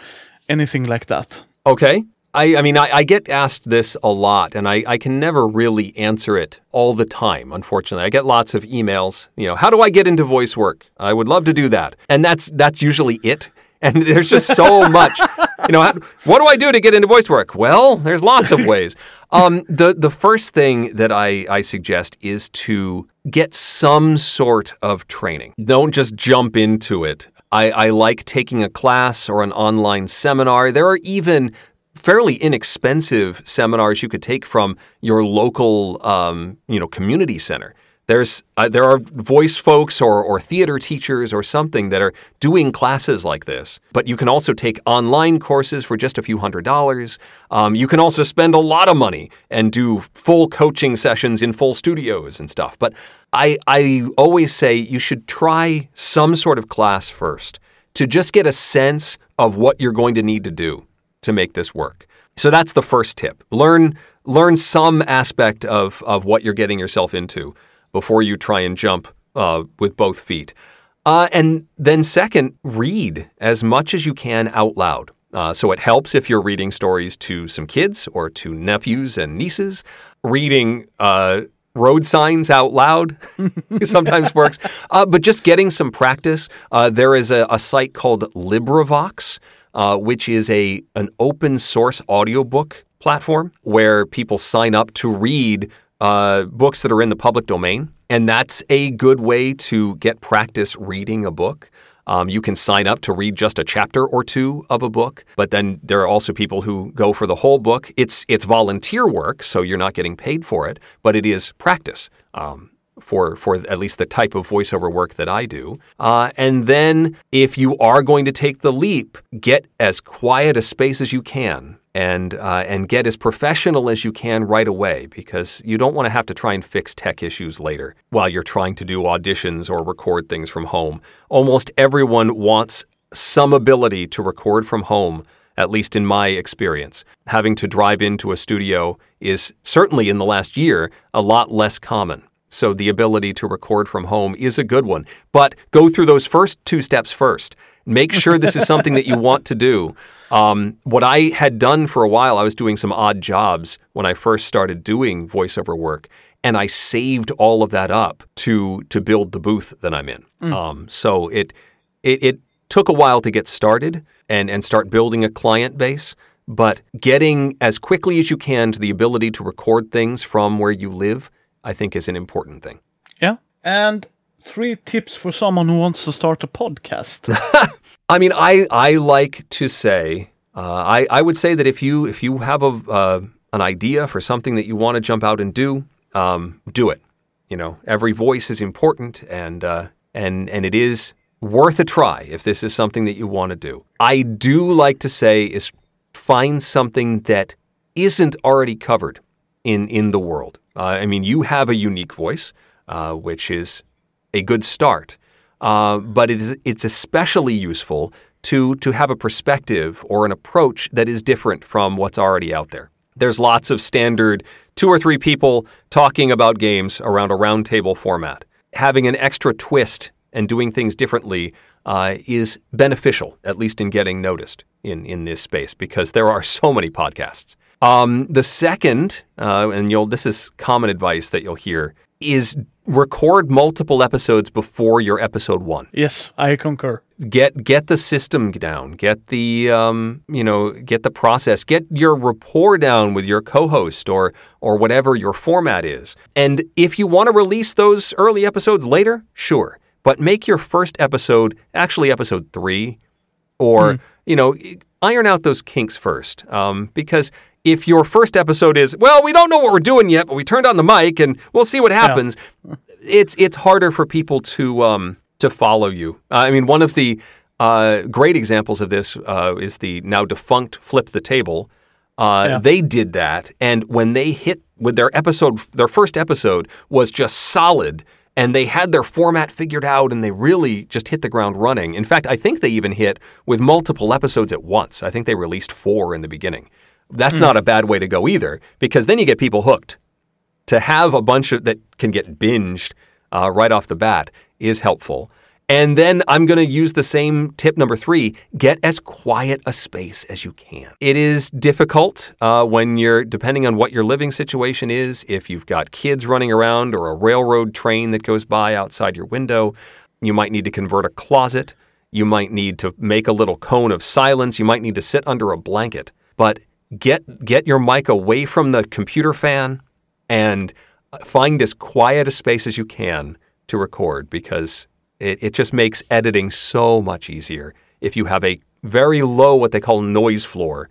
anything like that. Okay. I, I mean, I, I get asked this a lot, and I, I can never really answer it all the time, unfortunately. I get lots of emails, you know, how do I get into voice work? I would love to do that. And that's that's usually it. And there's just so much. You know, what do I do to get into voice work? Well, there's lots of ways. Um, the the first thing that I, I suggest is to get some sort of training. Don't just jump into it. I, I like taking a class or an online seminar. There are even fairly inexpensive seminars you could take from your local, um, you know, community center. There's uh, there are voice folks or, or theater teachers or something that are doing classes like this. But you can also take online courses for just a few hundred dollars. Um, you can also spend a lot of money and do full coaching sessions in full studios and stuff. But I I always say you should try some sort of class first to just get a sense of what you're going to need to do to make this work. So that's the first tip. Learn learn some aspect of of what you're getting yourself into before you try and jump uh, with both feet. Uh, and then second, read as much as you can out loud. Uh, so it helps if you're reading stories to some kids or to nephews and nieces. Reading uh, road signs out loud sometimes works. Uh, but just getting some practice. Uh, there is a, a site called LibriVox, uh, which is a an open source audiobook platform where people sign up to read uh, books that are in the public domain. And that's a good way to get practice reading a book. Um, you can sign up to read just a chapter or two of a book, but then there are also people who go for the whole book. It's it's volunteer work, so you're not getting paid for it, but it is practice um, for for at least the type of voiceover work that I do. Uh, and then if you are going to take the leap, get as quiet a space as you can. And uh, and get as professional as you can right away because you don't want to have to try and fix tech issues later while you're trying to do auditions or record things from home. Almost everyone wants some ability to record from home, at least in my experience. Having to drive into a studio is certainly in the last year a lot less common. So the ability to record from home is a good one. But go through those first two steps first. Make sure this is something that you want to do. Um, what I had done for a while, I was doing some odd jobs when I first started doing voiceover work, and I saved all of that up to to build the booth that I'm in. Um, so it, it it took a while to get started and and start building a client base. But getting as quickly as you can to the ability to record things from where you live, I think, is an important thing. Yeah. And three tips for someone who wants to start a podcast. I mean, I I like to say, uh, I I would say that if you if you have a uh, an idea for something that you want to jump out and do, um, do it. You know, every voice is important, and uh, and and it is worth a try if this is something that you want to do. I do like to say is find something that isn't already covered in in the world. Uh, I mean, you have a unique voice, uh, which is a good start. Uh, but it is, it's especially useful to, to have a perspective or an approach that is different from what's already out there. There's lots of standard two or three people talking about games around a roundtable format. Having an extra twist and doing things differently uh, is beneficial, at least in getting noticed in, in this space, because there are so many podcasts. Um, the second, uh, and you'll this is common advice that you'll hear, is record multiple episodes before your episode one. yes, I concur. Get get the system down. Get the um, you know get the process. Get your rapport down with your co-host or or whatever your format is. And if you want to release those early episodes later, sure. But make your first episode actually episode three, or you know iron out those kinks first. Um, because if your first episode is, well, we don't know what we're doing yet, but we turned on the mic and we'll see what happens, it's it's harder for people to um, to follow you. I mean, one of the uh, great examples of this uh, is the now defunct Flip the Table. Uh, Yeah. They did that, and when they hit with their episode, their first episode was just solid, and they had their format figured out, and they really just hit the ground running. In fact, I think they even hit with multiple episodes at once. I think they released four in the beginning. That's not a bad way to go either, because then you get people hooked to have a bunch of that can get binged uh, right off the bat is helpful. And then I'm going to use the same tip number three get as quiet a space as you can. It is difficult uh, when you're, depending on what your living situation is, if you've got kids running around or a railroad train that goes by outside your window, you might need to convert a closet. You might need to make a little cone of silence. You might need to sit under a blanket. But get, get your mic away from the computer fan and find as quiet a space as you can to record because it, it just makes editing so much easier. If you have a very low what they call noise floor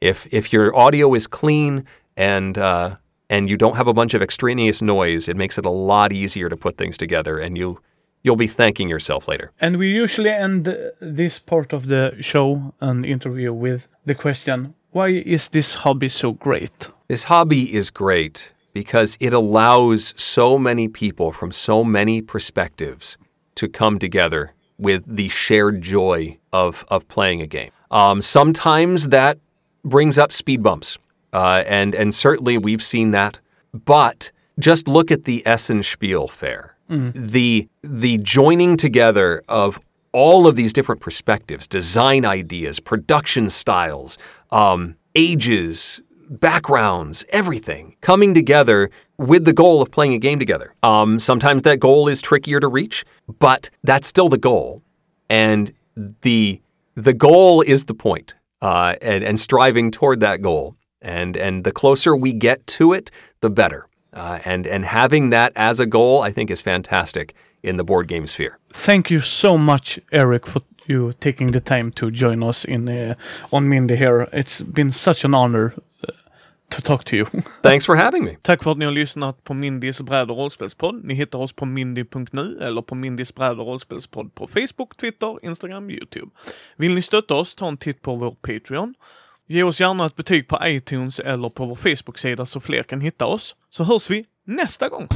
if if your audio is clean and uh, and you don't have a bunch of extraneous noise it makes it a lot easier to put things together and you you'll be thanking yourself later. And we usually end this part of the show and interview with the question Why is this hobby so great? This hobby is great because it allows so many people from so many perspectives to come together with the shared joy of, of playing a game. Um, sometimes that brings up speed bumps, uh, and, and certainly we've seen that. But just look at the Essen Spiel Fair. The, the joining together of all of these different perspectives, design ideas, production styles, um, ages, backgrounds, everything coming together with the goal of playing a game together. Um, sometimes that goal is trickier to reach, but that's still the goal, and the the goal is the point, uh, and and striving toward that goal, and and the closer we get to it, the better. Uh, and and having that as a goal, I think, is fantastic in the board game sphere. Thank you so much, Eric, for you taking the time to join us in uh, on Mindy here. It's been such an honor uh, to talk to you. Thanks for having me. Tack för att ni har lyssnat på Mindys bräd och rollspelspodd. Ni hittar oss på mindy.nu eller på Mindys bräd och rollspelspodd på Facebook, Twitter, Instagram, Youtube. Vill ni stötta oss, ta en titt på vår Patreon. Ge oss gärna ett betyg på iTunes eller på vår Facebook-sida så fler kan hitta oss. Så hörs vi nästa gång!